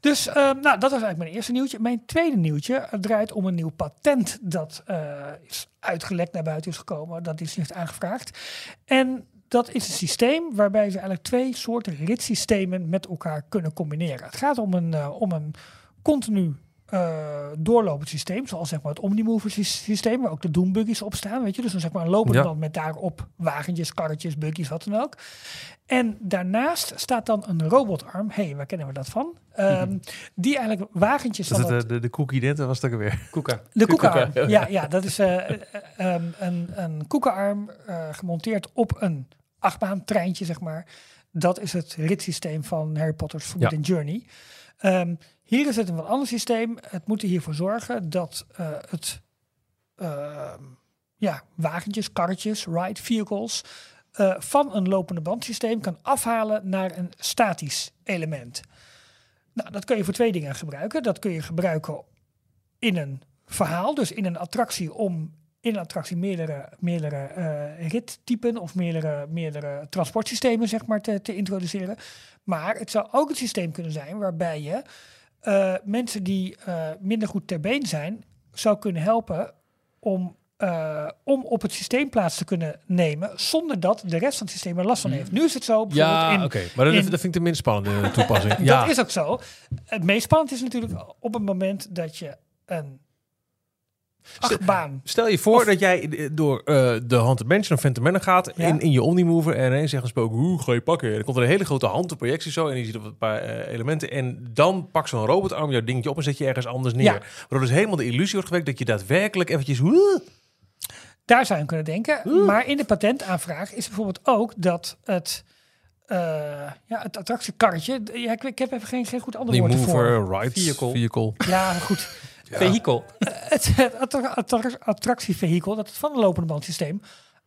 Dus eh, nou, dat was eigenlijk mijn eerste nieuwtje. Mijn tweede nieuwtje draait om een nieuw patent dat eh, is uitgelekt naar buiten is gekomen. Dat Disney heeft aangevraagd. En dat is een systeem waarbij ze eigenlijk twee soorten ritssystemen met elkaar kunnen combineren. Het gaat om een, om een continu eh, doorlopend systeem, zoals zeg maar het Omnimover sy- systeem, waar ook de Doombuggies op staan, weet je. Dus dan zeg maar een lopende Ja. band met daarop wagentjes, karretjes, buggies, wat dan ook. En daarnaast staat dan een robotarm, hé, hey, waar kennen we dat van? Ehm, Die eigenlijk wagentjes Dat van het, het, de, de cookie net, was ook weer. Koeka. de koekenarm. Koeka. Ja, ja, dat is eh, eh, ehm, een, een koekenarm eh, gemonteerd op een achtbaantreintje, zeg maar. Dat is het ritssysteem van Harry Potter's Forbidden Journey. Ehm, hier is het een wat ander systeem. Het moet er hiervoor zorgen dat eh, het ehm, ja, wagentjes, karretjes, ride vehicles eh, van een lopende bandsysteem kan afhalen naar een statisch element. Nou, dat kun je voor twee dingen gebruiken. Dat kun je gebruiken in een verhaal, dus in een attractie om in een attractie meerdere, meerdere eh, rittypen of meerdere, meerdere transportsystemen zeg maar, te, te introduceren. Maar het zou ook een systeem kunnen zijn waarbij je eh, mensen die eh, minder goed ter been zijn, zou kunnen helpen om, eh, om op het systeem plaats te kunnen nemen, zonder dat de rest van het systeem er last van heeft. Nu is het zo, Ja, oké. Maar dat, in- dat vind ik de minst spannende toepassing. ja. dat is ook zo. Het meest spannend is natuurlijk op het moment dat je een achtbaan. Stel je voor Of- dat jij eh, door eh, de Haunted Mansion of Phantom Manor gaat Ja. in, in je Omnimover en ineens zegt een spook, hoe ga je pakken? En dan komt er een hele grote handprojectie zo en je ziet op een paar eh, elementen en dan pak zo'n robotarm jouw dingetje op en zet je ergens anders neer. Ja. Waardoor dus helemaal de illusie wordt gewekt dat je daadwerkelijk eventjes... "Woe!" Daar zou je aan kunnen denken. Maar in de patentaanvraag is bijvoorbeeld ook dat het, eh, ja, het attractiekarretje. Ja, ik, ik heb even geen, geen goed ander woord rides, Vehicle. vehicle. Ja, goed. Vehikel. Het, het attra- attractievehikel, dat het van een lopende bandsysteem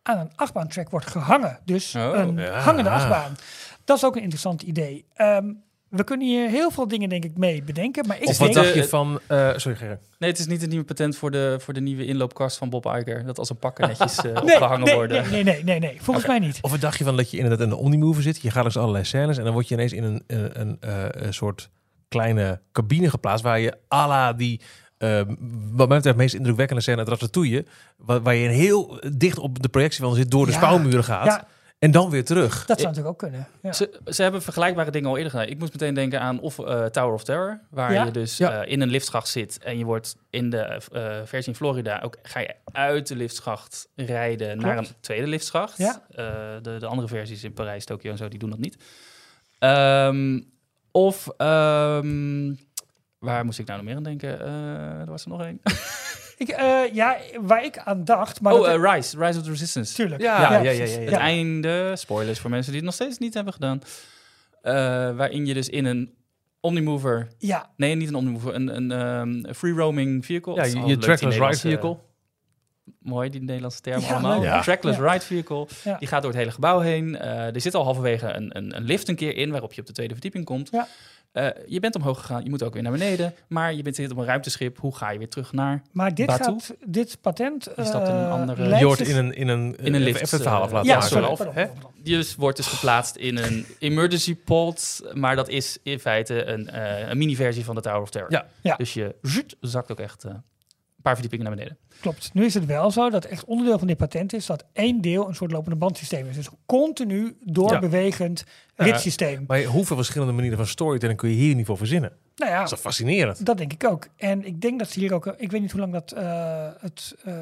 aan een achtbaantrack wordt gehangen. Dus Oh, een ja. hangende achtbaan. Dat is ook een interessant idee. Ehm, we kunnen hier heel veel dingen denk ik mee bedenken. Maar ik Of wat dacht eh, je van... eh, sorry, Gerrit. Nee, het is niet het nieuwe patent voor de, voor de nieuwe inloopkast van Bob Iger. Dat als een pakken netjes eh, Nee, opgehangen nee, worden. nee, nee, nee, nee, nee. Volgens mij niet. Of wat dacht je van dat je inderdaad in de Omnimover zit, je gaat langs allerlei scènes en dan word je ineens in een, een, een, eh, een soort kleine cabine geplaatst waar je à la die... eh, wat mij betreft de meest indrukwekkende scène uit Ratatouille, waar, waar je een heel dicht op de projectie van zit, door de Ja. spouwmuren gaat Ja, en dan weer terug. dat zou natuurlijk ook kunnen. Ja. Ze, ze hebben vergelijkbare dingen al eerder gedaan. Ik moest meteen denken aan of eh, Tower of Terror, waar Ja. je dus Ja. eh, in een liftschacht zit en je wordt in de eh, versie in Florida ook ga je uit de liftschacht rijden naar een tweede liftschacht. Ja. Eh, de, de andere versies in Parijs, Tokio en zo, die doen dat niet. Ehm, of ehm, waar moest ik nou nog meer aan denken? Eh, er was er nog één. Ik, eh, ja, waar ik aan dacht, maar oh, eh, Rise, Rise of the Resistance. tuurlijk. Ja, ja, ja, ja, Het Ja. einde, spoilers voor mensen die het nog steeds niet hebben gedaan. eh, waarin je dus in een Omnimover, Ja, nee, niet een Omnimover, een, een ehm, free roaming vehicle. Ja, je, trackless ride vehicle. Mooi, die Nederlandse term Ja, allemaal. Ja. Trackless Ja. ride vehicle. Ja. Die gaat door het hele gebouw heen. Eh, er zit al halverwege een, een, een lift een keer in, waarop je op de tweede verdieping komt. Ja. Eh, je bent omhoog gegaan, je moet ook weer naar beneden. Maar je bent zit op een ruimteschip. Hoe ga je weer terug naar... maar dit gaat, dit patent. Je stapt in een eh, andere- lijkt Je hoort zich- in een, in een, In een lift, Even het verhaal af eh, laten Ja, maken. sorry. of, hè? dus wordt dus geplaatst in een emergency pod. Maar dat is in feite een, eh, een mini-versie van de Tower of Terror. Ja. Ja. Dus je zakt ook echt eh, een paar verdiepingen naar beneden. Klopt. Nu is het wel zo dat echt onderdeel van dit patent is dat één deel een soort lopende bandsysteem is. Dus continu doorbewegend Ja. ritssysteem. Maar hoeveel verschillende manieren van storytelling kun je hier niet voor verzinnen? Nou ja, Dat is toch fascinerend? dat denk ik ook. En ik denk dat ze hier ook, ik weet niet hoe lang dat eh, het, eh,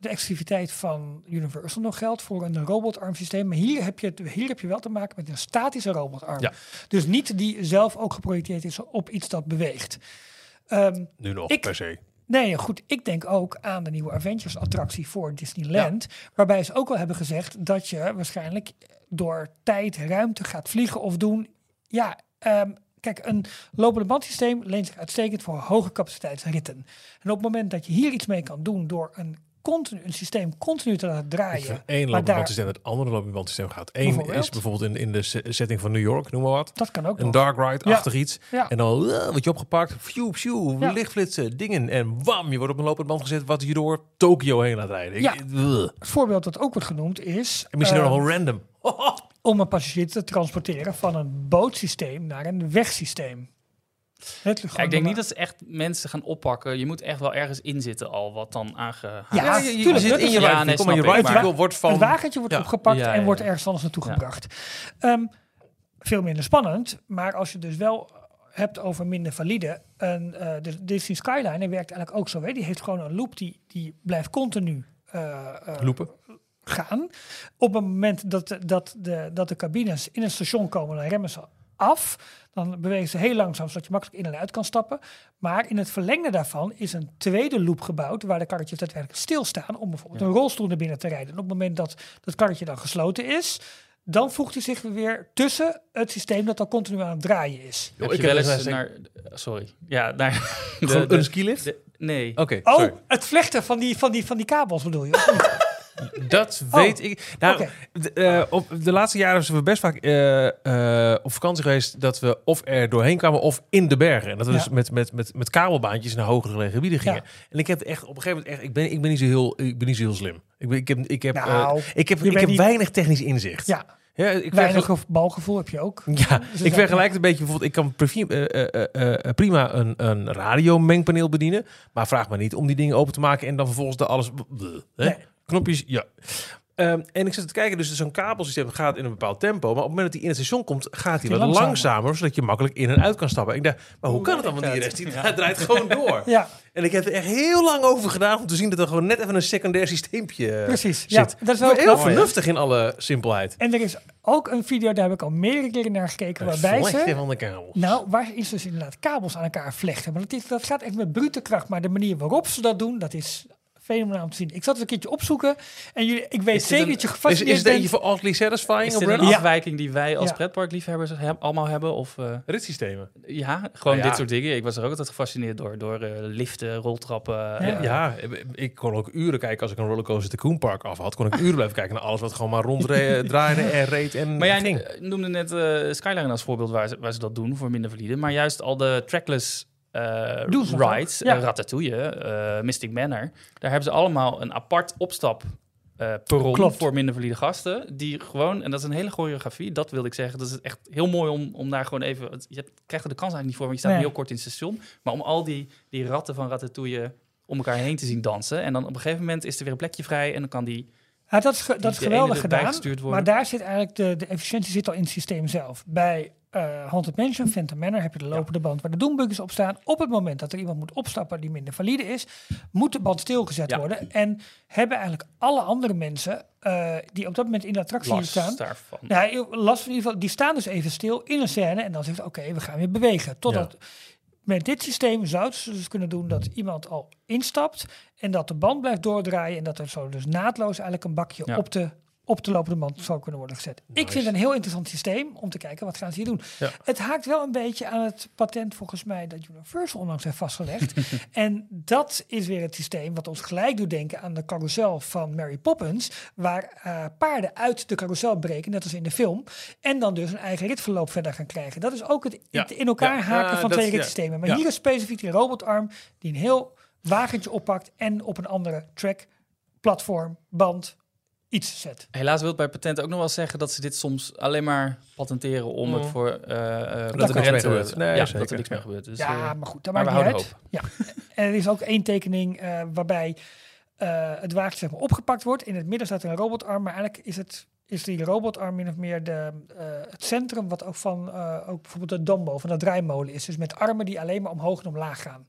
de exclusiviteit van Universal nog geldt voor een robotarmsysteem. Maar hier heb, je, het- hier heb je wel te maken met een statische robotarm. Ja. Dus niet die zelf ook geprojecteerd is op iets dat beweegt. Ehm, Nu nog, Ik- per se. Nee, goed. Ik denk ook aan de nieuwe Avengers-attractie voor Disneyland. Waarbij ze ook al hebben gezegd dat je waarschijnlijk door tijd, ruimte gaat vliegen of doen. Ja, ehm, kijk, een lopende bandsysteem leent zich uitstekend voor hoge capaciteitsritten. En op het moment dat je hier iets mee kan doen door een, continu, een systeem continu te laten draaien. vind één het andere lopend bandsysteem gaat. Eén Bijvoorbeeld? is bijvoorbeeld in, in de se- setting van New York, noem maar wat. Dat kan ook Een nog. dark ride-achtig iets. Ja. En dan uh, word je opgepakt, phew, phew, Ja. lichtflitsen, dingen. En wam, je wordt op een lopend band gezet wat je door Tokio heen laat rijden. Ik-. Het voorbeeld dat ook wordt genoemd is En misschien eh, nog wel random. om een passagier te transporteren van een bootsysteem naar een wegsysteem. Het Ja, ik denk niet dat ze echt mensen gaan oppakken. Je moet echt wel ergens in zitten al, wat dan aangehaald Ja, Ja, je, je tuurlijk, zit in je Ja, nee, je wordt van... het wagentje wordt Ja. opgepakt Ja, en ja, wordt ergens anders naartoe Ja. gebracht. Ehm, veel minder spannend, maar als je dus wel hebt over minder valide, een, eh, de Disney Skyline werkt eigenlijk ook zo. Hè? Die heeft gewoon een loop die, die blijft continu eh, eh, Loepen. gaan. Op het moment dat, de- dat, de, dat de cabines in een station komen, dan remmen ze af. Dan bewegen ze heel langzaam, zodat je makkelijk in en uit kan stappen. Maar in het verlengde daarvan is een tweede loop gebouwd... waar de karretjes daadwerkelijk stilstaan... om bijvoorbeeld een rolstoel naar binnen te rijden. En op het moment dat dat karretje dan gesloten is... dan voegt hij zich weer tussen het systeem dat al continu aan het draaien is. Heb ik je wel heb eens naar... Sorry. Ja, naar... de- een skilift? de- Nee. Oké, Oh, sorry. het vlechten van die, van die, van die kabels bedoel je? Dat weet ik. Nou, eh, op de laatste jaren zijn we best vaak eh, eh, op vakantie geweest dat we of er doorheen kwamen of in de bergen. En dat we Ja. dus met, met, met, met kabelbaantjes naar hogere gelegen gebieden gingen. Ja. En ik heb echt op een gegeven moment echt, ik ben, ik ben niet zo heel, ik ben niet zo heel slim. Ik, ben, ik heb, ik heb, Nou, ik heb, ik heb niet- weinig technisch inzicht. ja, Ja, ik weinig balgevoel heb je ook. ja, Dus ik vergelijk het een beetje bijvoorbeeld. Ik kan prima een, een radiomengpaneel bedienen, maar vraag me niet om die dingen open te maken en dan vervolgens de alles. Hè? Nee. Knopjes, ja. Ehm, en ik zit te kijken, dus zo'n kabelsysteem gaat in een bepaald tempo, maar op het moment dat hij in het station komt, gaat hij wat langzamer. langzamer, zodat je makkelijk in en uit kan stappen. Ik dacht, maar hoe kan het dan? Want die rest die draait gewoon door. Ja, En ik heb er echt heel lang over gedaan om te zien dat er gewoon net even een secundair systeempje eh, precies. Ja, zit. dat is wel heel knap. vernuftig in alle simpelheid. En er is ook een video, daar heb ik al meerdere keren naar gekeken, waarbij ze... van de kabel. Nou, waar is dus inderdaad kabels aan elkaar vlechten. Maar dat, is, dat gaat echt met brute kracht. Maar de manier waarop ze dat doen, dat is fenomenaal om te zien. Ik zat het een keertje opzoeken. En jullie, ik weet Is zeker een- dat je Is, gefascineerd is het eentje bent. voor oddly satisfying? Is dit een Ja. afwijking die wij als Ja. pretparkliefhebbers heb- allemaal hebben? Of, eh, Ritssystemen. ja, gewoon Ja. dit soort dingen. Ik was er ook altijd gefascineerd door. Door eh, liften, roltrappen. eh, Ja, ik kon ook uren kijken als ik een rollercoaster Tycoon Park af had. Kon ik uren blijven kijken naar alles wat gewoon maar ronddraaide en reed en Maar jij ging. noemde net eh, Skyline als voorbeeld waar ze, waar ze dat doen voor minder valide. Maar juist al de trackless dat rides? Ja. eh, Ratatouille, eh, Mystic Manor, daar hebben ze allemaal een apart opstap perron voor minder valide gasten. Die gewoon, en dat is een hele choreografie, dat wil ik zeggen. Dat is echt heel mooi om, om daar gewoon even... Je hebt- krijgt er de kans eigenlijk niet voor, want je staat Nee. heel kort in het station. Maar om al die, die ratten van Ratatouille om elkaar heen te zien dansen. En dan op een gegeven moment is er weer een plekje vrij en dan kan die... Ja, dat is, dat is geweldig gedaan. Maar daar zit eigenlijk de, de efficiëntie zit al in het systeem zelf. Bij eh Haunted Mansion, Phantom Manor heb je de lopende band waar de doembuggers op staan. Op het moment dat er iemand moet opstappen die minder valide is, moet de band stilgezet Ja. worden. En hebben eigenlijk alle andere mensen eh, die op dat moment in de attractie Last staan, daarvan. Ja, heel- last van in ieder geval, die staan dus even stil in een scène en dan zegt oké, we gaan weer bewegen. Totdat met dit systeem zouden ze dus kunnen doen dat iemand al instapt en dat de band blijft doordraaien en dat er zo dus naadloos eigenlijk een bakje Ja. op de op de lopende band zou kunnen worden gezet. Ik vind het een heel interessant systeem om te kijken wat gaan ze hier doen. Ja. Het haakt wel een beetje aan het patent volgens mij dat Universal onlangs heeft vastgelegd. en dat is weer het systeem wat ons gelijk doet denken aan de carousel van Mary Poppins, waar eh, paarden uit de carousel breken, net als in de film, en dan dus een eigen ritverloop verder gaan krijgen. Dat is ook het, Ja. in elkaar Ja, haken van dat- twee ja. ritsystemen. Maar hier is specifiek die robotarm die een heel wagentje oppakt en op een andere track, platform, band iets zet. Helaas wil het bij patenten ook nog wel zeggen dat ze dit soms alleen maar patenteren om het Mm. voor eh eh, er niks gebeurt. Nee, ja, dat er niks mee gebeurt. Dus, ja, eh, maar goed, dat maar maakt niet uit. Ja. En er is ook één tekening eh, waarbij eh, het zeg maar, opgepakt wordt. In het midden staat een robotarm, maar eigenlijk is, het, is die robotarm min of meer de, eh, het centrum wat ook van eh, ook bijvoorbeeld de Dombo, van de draaimolen is. Dus met armen die alleen maar omhoog en omlaag gaan.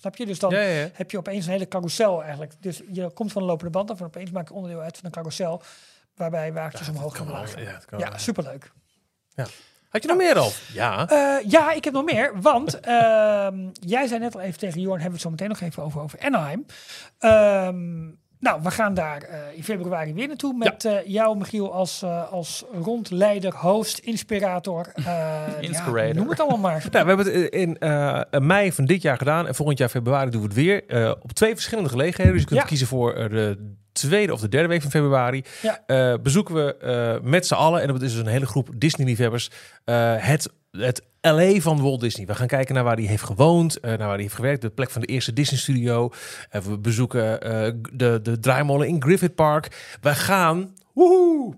Snap je? Dus dan Ja, ja, ja. heb je opeens een hele carousel eigenlijk. Dus je komt van een lopende band af en opeens maak je onderdeel uit van een carousel waarbij wagentjes omhoog Kan wel, omlaag gaan. ja, Ja, superleuk. Had Had je nog meer al? Ja. Eh, ja, ik heb nog meer. Want ehm, jij zei net al even tegen Jorn, hebben we het zo meteen nog even over, over Anaheim. Ehm, nou, we gaan daar eh, in februari weer naartoe met eh, jou, Michiel, als, eh, als rondleider, host, inspirator. eh, ja, Inspirator. noem het allemaal maar. Nou, we hebben het in eh, mei van dit jaar gedaan. En volgend jaar februari doen we het weer. eh, op twee verschillende gelegenheden. Dus je kunt Ja. kiezen voor eh, de tweede of de derde week van februari. Ja. Eh, bezoeken we eh, met z'n allen, en dat is dus een hele groep Disney-liefhebbers, eh, het, het LA van Walt Disney. We gaan kijken naar waar hij heeft gewoond, eh, naar waar hij heeft gewerkt, de plek van de eerste Disney-studio. Eh, we bezoeken eh, de, de draaimolen in Griffith Park. We gaan woehoe,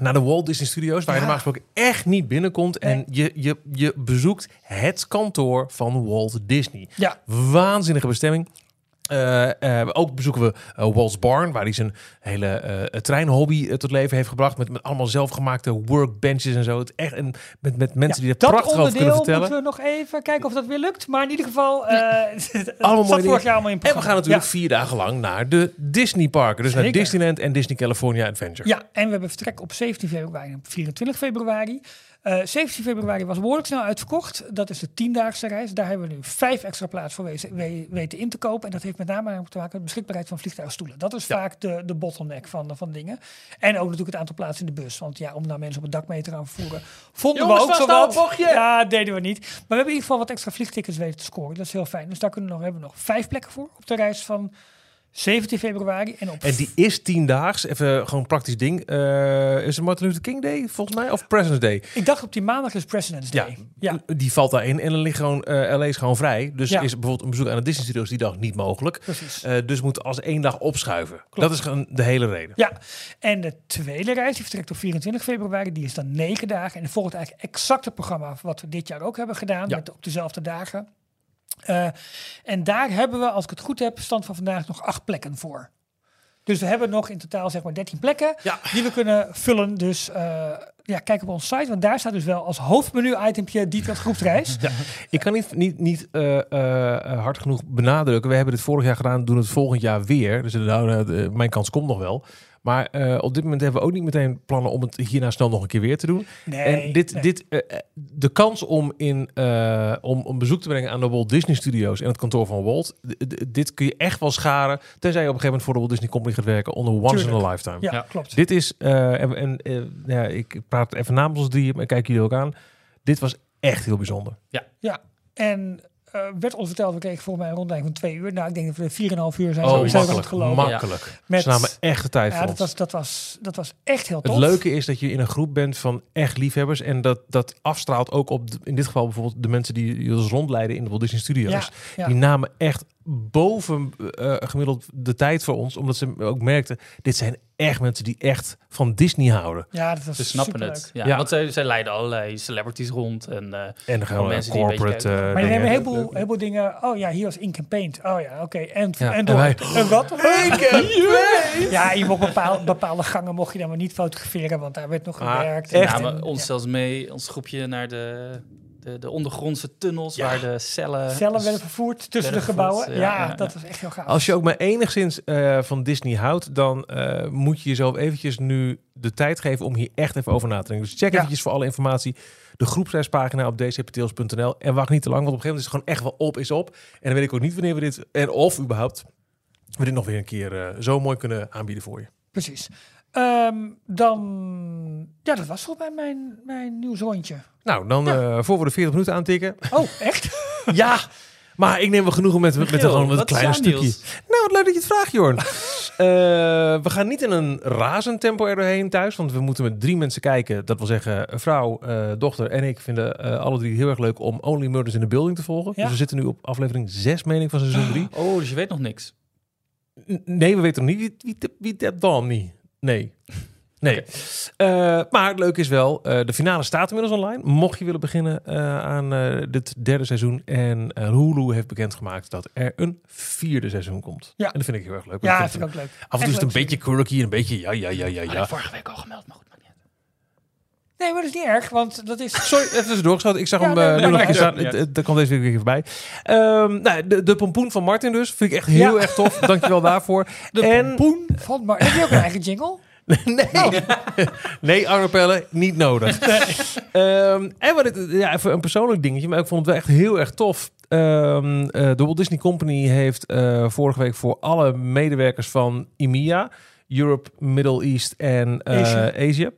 naar de Walt Disney Studios, waar je normaal gesproken echt niet binnenkomt. En je, je, je bezoekt het kantoor van Walt Disney. Ja, Waanzinnige bestemming. Eh, ook bezoeken we eh, Walt's Barn, waar hij zijn hele treinhobby tot leven heeft gebracht. Met, met allemaal zelfgemaakte workbenches en zo. Het echt een, met, met mensen die er dat prachtig over kunnen onderdeel vertellen. moeten we nog even kijken of dat weer lukt. Maar in ieder geval, het Allemaal zat mooie vorig jaar allemaal in En we gaan natuurlijk vier dagen lang naar de Disney parken. Dus naar. Disneyland en Disney California Adventure. Ja, en we hebben vertrek op 17 februari en op 24 februari. Eh 17 februari was behoorlijk snel uitverkocht. Dat is de tiendaagse reis. Daar hebben we nu vijf extra plaatsen voor we- weten in te kopen. En dat heeft met name te maken met de beschikbaarheid van vliegtuigstoelen. Dat is Ja. vaak de, de bottleneck van, van dingen. En ook natuurlijk het aantal plaatsen in de bus. Want ja, om nou mensen op het dak mee te gaan vervoeren, vonden Jongens, we ook zo wat. bochtje! Ja, deden we niet. Maar we hebben in ieder geval wat extra vliegtickets weten te scoren. Dat is heel fijn. Dus daar kunnen we nog, hebben we nog vijf plekken voor op de reis van 17 februari. En op En die is tiendaags. Even gewoon praktisch ding. Eh, is het Martin Luther King Day volgens mij? Of President's Day? Ik dacht op die maandag is President's Ja, Day. Ja, die valt daarin. En dan ligt gewoon, eh LA is gewoon vrij. Dus Ja. is bijvoorbeeld een bezoek aan de Disney Studios die dag niet mogelijk. precies. Eh, dus moet als één dag opschuiven. Dat is gewoon de hele reden. Ja, en de tweede reis die vertrekt op 24 februari. Die is dan negen dagen. En volgt eigenlijk exact het programma wat we dit jaar ook hebben gedaan. Ja. Met op dezelfde dagen. Eh, en daar hebben we, als ik het goed heb, stand van vandaag nog acht plekken voor. Dus we hebben nog in totaal zeg maar 13 plekken Ja. die we kunnen vullen. Dus eh, ja, kijk op onze site, want daar staat dus wel als hoofdmenu-itempje Dietrich groepsreis. Ja, ik kan niet, niet, niet eh, hard genoeg benadrukken. We hebben dit vorig jaar gedaan, doen het volgend jaar weer. Dus nou, mijn kans komt nog wel. Maar eh, op dit moment hebben we ook niet meteen plannen om het hierna snel nog een keer weer te doen. Nee, en dit, nee. dit, eh, eh, de kans om, in, eh, om een bezoek te brengen aan de Walt Disney Studios en het kantoor van Walt, dit kun je echt wel scharen. Tenzij je op een gegeven moment voor de Walt Disney Company gaat werken onder once in a lifetime. ja, Ja. klopt. Dit is, eh, en, en ja, ik praat even namens ons drieën, maar kijk jullie ook aan. Dit was echt heel bijzonder. Ja, en eh, werd ons verteld, we kregen volgens mij een rondleiding van twee uur. Nou, ik denk dat we 4,5 uur zijn, Oh, zo makkelijk. Makkelijk. Met- Ze namen echt de tijd Ja, voor dat ons. was, dat, was, dat was echt heel Het tof. leuke is dat je in een groep bent van echt liefhebbers. En dat, dat afstraalt ook op, de- in dit geval bijvoorbeeld de mensen die ons rondleiden in de Walt Disney Studios. Ja, ja. Die namen echt boven eh, gemiddeld de tijd voor ons. Omdat ze ook merkten, dit zijn echt mensen die echt van Disney houden. Ja, dat was Ze snappen het. Ja, Ja. Want zij, zij leiden allerlei celebrities rond. En, eh, En dan gaan Gewoon we mensen die een corporate eh, Maar je dingen. neemt een heleboel, heleboel dingen. Oh ja, hier was Ink and Paint. Oh ja, oké. En, Ja, en, en door. wij- En wat? Ja, je mocht bepaalde, bepaalde gangen mocht je dan maar niet fotograferen, want daar werd nog Ah, gewerkt. echt? En- namen ons ja. zelfs mee, ons groepje, naar de, de, de ondergrondse tunnels Ja. waar de cellen... Cellen werden vervoerd tussen de gebouwen. Ja, ja, ja, dat ja. was echt heel gaaf. Als je ook maar enigszins eh, van Disney houdt, dan eh, moet je jezelf eventjes nu de tijd geven om hier echt even over na te denken. Dus check Ja. eventjes voor alle informatie de groepsreispagina op dcpteels.nl en wacht niet te lang, want op een gegeven moment is het gewoon echt wel op is op. En dan weet ik ook niet wanneer we dit, en of überhaupt, we dit nog weer een keer eh, zo mooi kunnen aanbieden voor je. Precies. Ehm, dan, ja, dat was volgens mij mijn, mijn nieuwsrondje. Nou, dan eh, voor we de 40 minuten aantikken. Oh, echt? ja, maar ik neem wel genoegen met, met, met gewoon met een wat is klein jouw stukje. Nou, wat leuk dat je het vraagt, Jorn. Eh, we gaan niet in een razend tempo er doorheen thuis, want we moeten met drie mensen kijken. Dat wil zeggen, een vrouw, eh, dochter en ik vinden eh, alle drie heel erg leuk om Only Murders in the Building te volgen. Ja. Dus we zitten nu op aflevering 6, meen ik, van seizoen 3. Oh, dus je weet nog niks. Nee, we weten nog niet wie, wie, wie dat dan niet. Nee. Nee. Eh, maar het leuke is wel, eh, de finale staat inmiddels online. Mocht je willen beginnen eh, aan dit derde seizoen. En Hulu heeft bekendgemaakt dat er een vierde seizoen komt. Ja. En dat vind ik heel erg leuk. Ja, dat vind ik ook leuk. Af en toe is het een beetje quirky en een beetje ja, ja, ja, ja, ja. ik vorige week al gemeld, maar goed. Nee, maar dat is niet erg, want dat is... Sorry, even geschoten. Ik zag Ja, hem nee, nog staan. Kwam deze week weer voorbij. Ehm, nou, de, de pompoen van Martin dus. Vind ik echt heel Ja. erg tof. Dankjewel daarvoor. De en pompoen van Mar. Heb je ook een eigen jingle? nee, nee Arno Pelle, niet nodig. Ehm, en wat het, ja, even een persoonlijk dingetje, maar ik vond het wel echt heel erg tof. Eh, de Walt Disney Company heeft eh, vorige week voor alle medewerkers van EMEA, Europe, Middle East en Asia. Asia,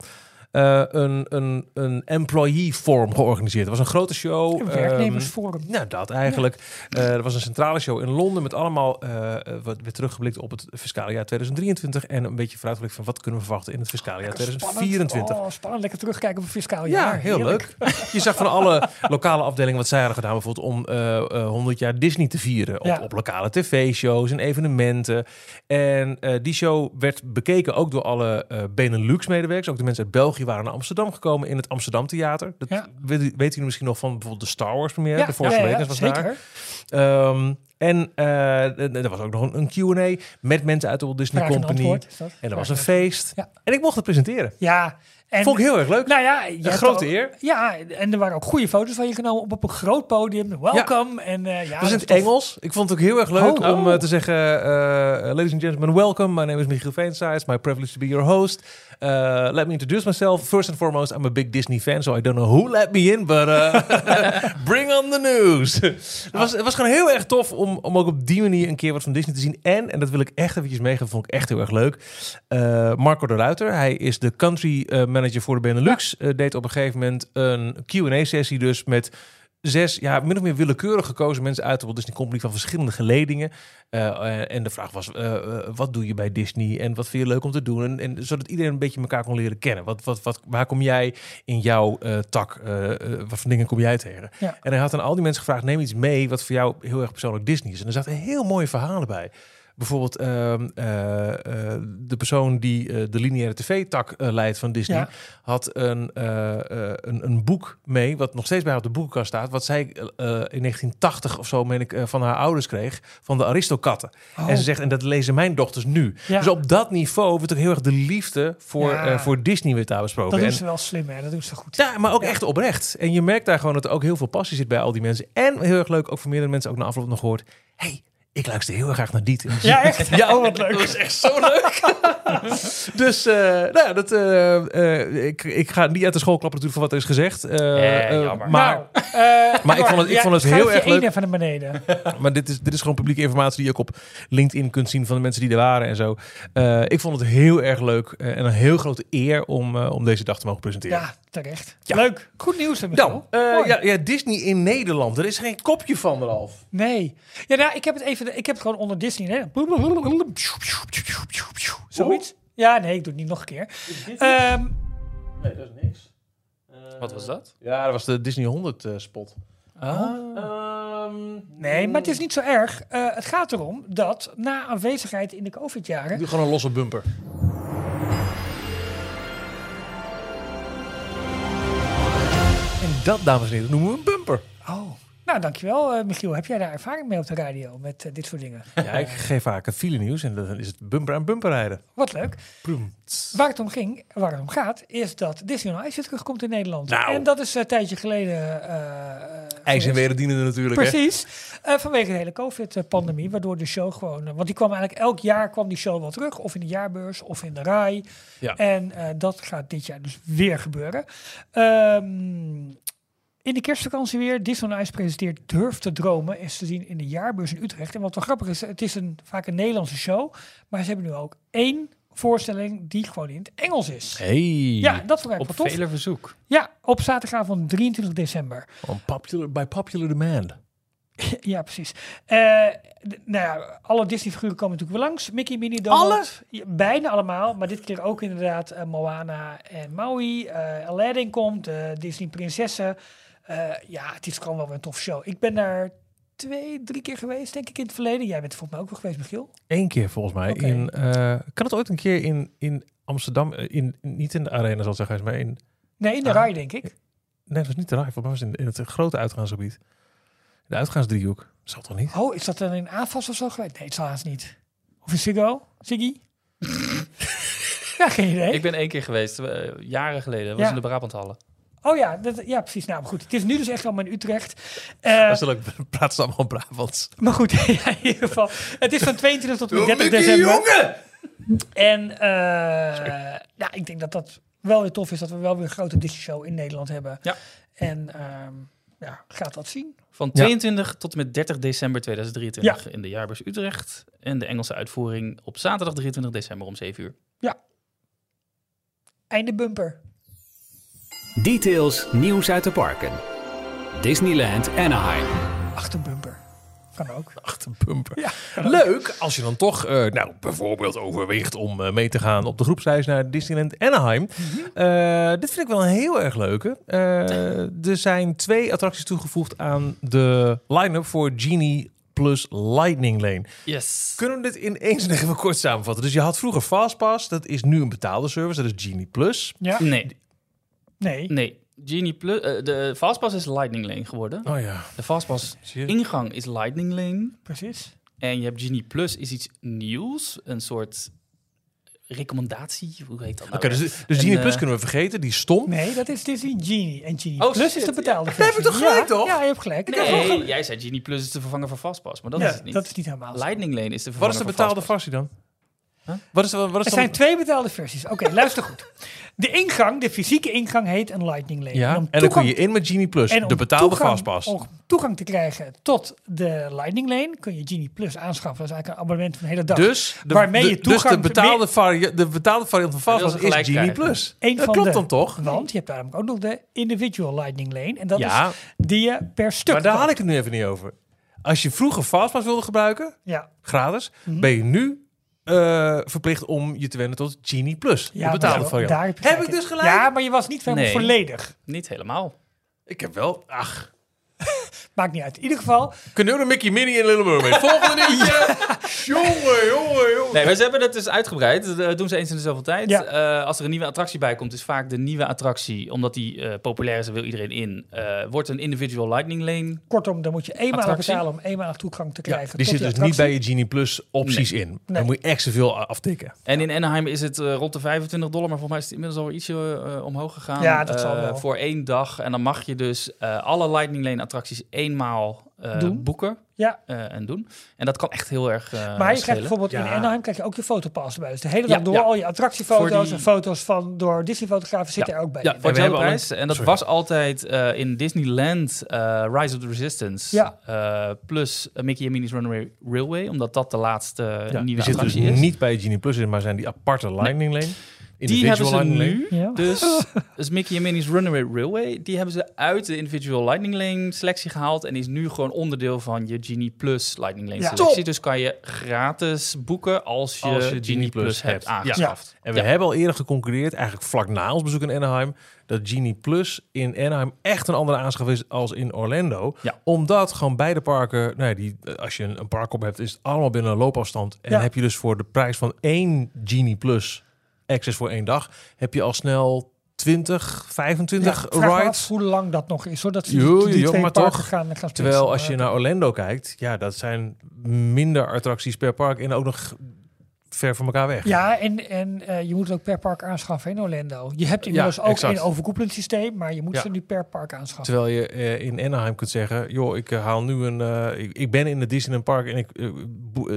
eh, een, een, een employee forum georganiseerd. Het was een grote show. Een ehm, werknemersforum. nou, dat eigenlijk. Eh, er was een centrale show in Londen met allemaal eh, wat weer teruggeblikt op het fiscale jaar 2023 en een beetje vooruitgeblikt van wat kunnen we verwachten in het fiscale jaar Lekker 2024. Spannend. Oh, spannend. Lekker terugkijken op het fiscaal Ja, jaar. heel Heerlijk. leuk. Je zag van alle lokale afdelingen wat zij hadden gedaan, bijvoorbeeld om eh, eh, 100 jaar Disney te vieren. Op, Ja. op lokale tv-shows en evenementen. En die show werd bekeken ook door alle Benelux-medewerkers. Ook de mensen uit België waren naar Amsterdam gekomen in het Amsterdam Theater. Dat Ja. weet, weten jullie misschien nog van bijvoorbeeld de Star Wars première. de Force ja, ja, Awakens was zeker. daar. Ehm, en eh, er was ook nog een, een Q&A met mensen uit de Walt Disney Vraag Company. is dat. En er was een en feest. Ja. En ik mocht het presenteren. Ja. En, Vond ik heel erg leuk. Nou ja, je een hebt grote eer. Ja, en er waren ook goede foto's van je genomen op, op een groot podium. Welcome. En, eh, ja, Dat was in dat het is. Engels. Ik vond het ook heel erg leuk Oh. om eh, te zeggen... ladies and gentlemen, welcome. My name is Michiel Veenstra. It's my privilege to be your host. Uh, let me introduce myself. First and foremost, I'm a big Disney fan, so I don't know who let me in, but uh, bring on the news. het, was, het was gewoon heel erg tof om, om ook op die manier een keer wat van Disney te zien. En, en dat wil ik echt eventjes meegeven, vond ik echt heel erg leuk. Eh, Marco de Ruiter, hij is de country eh, manager voor de Benelux. Eh, deed op een gegeven moment een Q&A-sessie dus met zes, ja, min of meer willekeurig gekozen mensen uit de Disney Company van verschillende geledingen. Eh, eh, en de vraag was, eh, wat doe je bij Disney en wat vind je leuk om te doen? En, en zodat iedereen een beetje elkaar kon leren kennen. Wat, wat, wat, waar kom jij in jouw tak? wat voor dingen kom jij tegen? Ja. En hij had aan al die mensen gevraagd, neem iets mee wat voor jou heel erg persoonlijk Disney is. En er zaten heel mooie verhalen bij. Bijvoorbeeld ehm, eh, eh, de persoon die eh, de lineaire tv-tak leidt van Disney, Ja. had een, een, een boek mee, wat nog steeds bij haar op de boekenkast staat, wat zij in 1980 of zo, meen ik, van haar ouders kreeg, van de Aristokatten. Oh. En ze zegt, en dat lezen mijn dochters nu. Ja. Dus op dat niveau wordt ook heel erg de liefde voor, Ja. voor Disney weer daar besproken. Dat doen En- ze wel slim, hè? Dat doen ze goed. ja, maar ook echt oprecht. En je merkt daar gewoon dat er ook heel veel passie zit bij al die mensen. En heel erg leuk, ook voor meerdere mensen ook na afloop nog gehoord. hey, ik luister heel erg graag naar Diet. Ja, echt? Ja, oh, wat leuk. Dat was echt zo leuk. dus, eh, nou ja, dat, eh, eh, ik, ik ga niet uit de school klappen natuurlijk van wat er is gezegd. Eh, jammer. maar Nou, Maar ik vond het- ik ja, vond het heel erg één leuk. even naar beneden. maar dit, is, dit is gewoon publieke informatie die je ook op LinkedIn kunt zien van de mensen die er waren en zo. Eh, ik vond het heel erg leuk en een heel grote eer om, om deze dag te mogen presenteren. Ja, terecht. Ja. Leuk. Goed nieuws, Michiel? eh, Mooi. ja, ja, Disney in Nederland. Er is geen kopje van, Ralf. Nee. Ja, nou, ik heb het even. Ik heb het gewoon onder Disney. Hè? Zoiets. Ja, nee, ik doe het niet nog een keer. Ehm, Nee, dat is niks. Wat was dat? Ja, dat was de Disney 100 eh, spot. Oh. nee, maar het is niet zo erg. Eh, het gaat erom dat na aanwezigheid in de Ik COVID-jaren. doe gewoon een losse bumper. En dat, dames en heren, noemen we een bumper. Oh. Nou, dankjewel, eh Michiel. Heb jij daar ervaring mee op de radio met eh, dit soort dingen? Ja, ik geef vaak het file nieuws en dan is het bumper aan bumper rijden. Wat leuk. Proem. Waar het om ging, waar het om gaat, is dat Disney on Ice terugkomt in Nederland. Nou. En dat is eh, een tijdje geleden. eh, eh, IJs en wederdienende natuurlijk. Hè? Precies. Eh, vanwege de hele COVID-pandemie, waardoor de show gewoon... eh, want die kwam eigenlijk elk jaar kwam die show wel terug. Of in de jaarbeurs, of in de RAI. Ja. En eh, dat gaat dit jaar dus weer gebeuren. Ehm, in de kerstvakantie weer. Disney on Ice presenteert Durf te dromen. Is te zien in de jaarbeurs in Utrecht. En wat wel grappig is, het is een, vaak een Nederlandse show. Maar ze hebben nu ook één voorstelling die gewoon in het Engels is. Hey. Ja, dat vond ik Op wel tof. vele verzoek. Ja, op zaterdagavond 23 december. On popular, by popular demand. Ja, precies. Eh, nou ja, alle Disney-figuren komen natuurlijk weer langs. Mickey, Minnie, Donald. Ja, bijna allemaal, maar dit keer ook inderdaad eh, Moana en Maui. eh, Aladdin komt, Disney-prinsessen. Eh, ja, het is gewoon wel weer een tof show. Ik ben daar twee, drie keer geweest, denk ik, in het verleden. Jij bent er volgens mij ook wel geweest, Michiel. Eén keer volgens mij. In, eh, kan het ooit een keer in, in Amsterdam, eh, in, niet in de arena zal ik zeggen, maar in... Nee, in de Ah. RAI, denk ik. Nee, dat was niet de RAI, volgens mij was het in, in het grote uitgaansgebied. De uitgaansdriehoek. Dat zal toch niet? Oh, is dat dan in AFAS of zo geweest? Nee, het zal haast niet. Of in Ziggo? Ziggy? ja, geen idee. Ik ben één keer geweest, jaren geleden. Dat was Ja. in de Brabanthallen. Oh ja, dat, ja, precies. Nou, maar goed. Het is nu dus echt allemaal in Utrecht. Eh, Dat is leuk. Praten ze allemaal Brabants. maar goed, ja, in ieder geval. Het is van 22 tot en met 30 december. jongen! En eh, ja, ik denk dat dat wel weer tof is dat we wel weer een grote Disney show in Nederland hebben. Ja. En ehm, ja, gaat dat zien. Van Ja. 22 tot en met 30 december 2023 in de Jaarbeurs Utrecht. En de Engelse uitvoering op zaterdag 23 december om 7 uur. Einde bumper. Details nieuws uit de parken. Disneyland Anaheim. Achterbumper. Kan ook. Achterbumper. Ja, Leuk als je dan toch eh, nou, bijvoorbeeld overweegt om eh, mee te gaan op de groepsreis naar Disneyland Anaheim. Mhm. Eh, dit vind ik wel een heel erg leuke. Eh, er zijn twee attracties toegevoegd aan de line-up voor Genie plus Lightning Lane. Yes. Kunnen we dit in één zin even kort samenvatten? Dus je had vroeger Fastpass, dat is nu een betaalde service, dat is Genie Plus. Ja? Nee, Nee. nee. Genie Plus, eh, de Fastpass is Lightning Lane geworden. Oh ja, De Fastpass ingang is Lightning Lane. Precies. En je hebt Genie Plus is iets nieuws. Een soort recommendatie. Hoe heet dat nou? Oké, dus, dus Genie Plus eh, kunnen we vergeten, die stom. Nee, dat is Disney Genie. En Genie Oh, Plus is de betaalde Ja, versie. heb je toch gelijk, ja, toch? Ja, je hebt gelijk. Nee, gelijk. jij zei Genie Plus is de vervanger van Fastpass. Maar dat Ja, is het niet. dat is niet helemaal zo. Lightning Lane is de Wat vervanger is de van betaalde versie dan? Huh? Wat is, wat is Er dan... zijn twee betaalde versies. Oké, luister goed. De ingang, de fysieke ingang, heet een Lightning Lane. Ja, en dan kun je in met Genie Plus, en om de betaalde toegang- Fastpass. Om toegang te krijgen tot de Lightning Lane kun je Genie Plus aanschaffen. Dat is eigenlijk een abonnement van de hele dag. Dus de, Waarmee de- je dus toegang de betaalde, varia- de betaalde variant van Fastpass is gelijk Genie krijgen. Plus. Eén dat van klopt de- dan toch? Want je hebt daarom ook nog de individual Lightning Lane. En dat Ja, is die je per stuk maar daar had ik het nu even niet over. Als je vroeger Fastpass wilde gebruiken, Ja, gratis, Mhm. ben je nu eh, verplicht om je te wenden tot Genie Plus, ja de betaalde heb, ik dus gelijk? Ja, maar je was niet helemaal Nee. volledig. Niet helemaal. Ik heb wel, ach. Maakt niet uit. In ieder geval, Kunnen we de Mickey Minnie en Little Mermaid? Volgende nieuwtje. jongen, jongen, jongen. Nee, maar ze hebben het dus uitgebreid. Dat doen ze eens in de zoveel tijd. Ja. Eh, als er een nieuwe attractie bij komt, is vaak de nieuwe attractie, omdat die eh, populair is en wil iedereen in, eh, wordt een individual lightning lane. kortom, dan moet je eenmalig Attractie? betalen om eenmalig toegang te Ja, krijgen. die zit dus niet bij je Genie Plus opties in. Nee. Dan moet je extra veel aftikken. En in Anaheim is het eh, rond de 25 dollar, maar volgens mij is het inmiddels al ietsje eh, omhoog gegaan. Ja, dat zal Eh, wel. Voor één dag. En dan mag je dus eh, alle lightning lane attracties eenmaal eh, Doen. boeken Ja, eh, en doen. En dat kan echt heel erg eh maar je krijgt bijvoorbeeld in. Anaheim krijg je ook je fotopass erbij. Dus de hele Ja, dag door ja. al je attractiefoto's en foto's van door Disney-fotografen zitten er ook bij. Ja, En we hebben al. En dat Sorry. was altijd eh, in Disneyland eh, Rise of the Resistance. Ja. eh, plus Mickey en Minnie's Runaway Railway. Omdat dat de laatste Ja, nieuwe dus attractie is. niet bij Genie Plus in, maar zijn die aparte Lightning Lane. Die hebben ze nu. Ja. Dus, dus Mickey en Minnie's Runaway Railway, die hebben ze uit de individual Lightning Lane selectie gehaald. En is nu gewoon onderdeel van je Genie Plus Lightning Lane Ja. selectie. Top! Dus kan je gratis boeken als je, Als je Genie, Plus, hebt Ja. aangeschaft. En we Ja. hebben al eerder geconcurreerd, eigenlijk vlak na ons bezoek in Anaheim, dat Genie Plus in Anaheim echt een andere aanschaf is als in Orlando. Ja. Omdat gewoon beide parken, nou ja, die, eh, als je een, een park op hebt, is het allemaal binnen een loopafstand. En Ja. heb je dus voor de prijs van één Genie Plus access voor één dag, heb je al snel 20, 25 Ja, vraag me af rides. hoe lang dat nog is. Zodat ze Jo, die, die jo, twee maar toch. gaan, gaan. Terwijl als je naar Orlando kijkt, ja, dat zijn minder attracties per park en ook nog ver van elkaar weg. Ja, en, en eh, je moet het ook per park aanschaffen in Orlando. Je hebt inmiddels Ja, ook exact. een overkoepelend systeem, maar je moet Ja. ze nu per park aanschaffen. Terwijl je eh, in Anaheim kunt zeggen, joh, ik eh, haal nu een, eh, ik, ik ben in het Disneyland Park en ik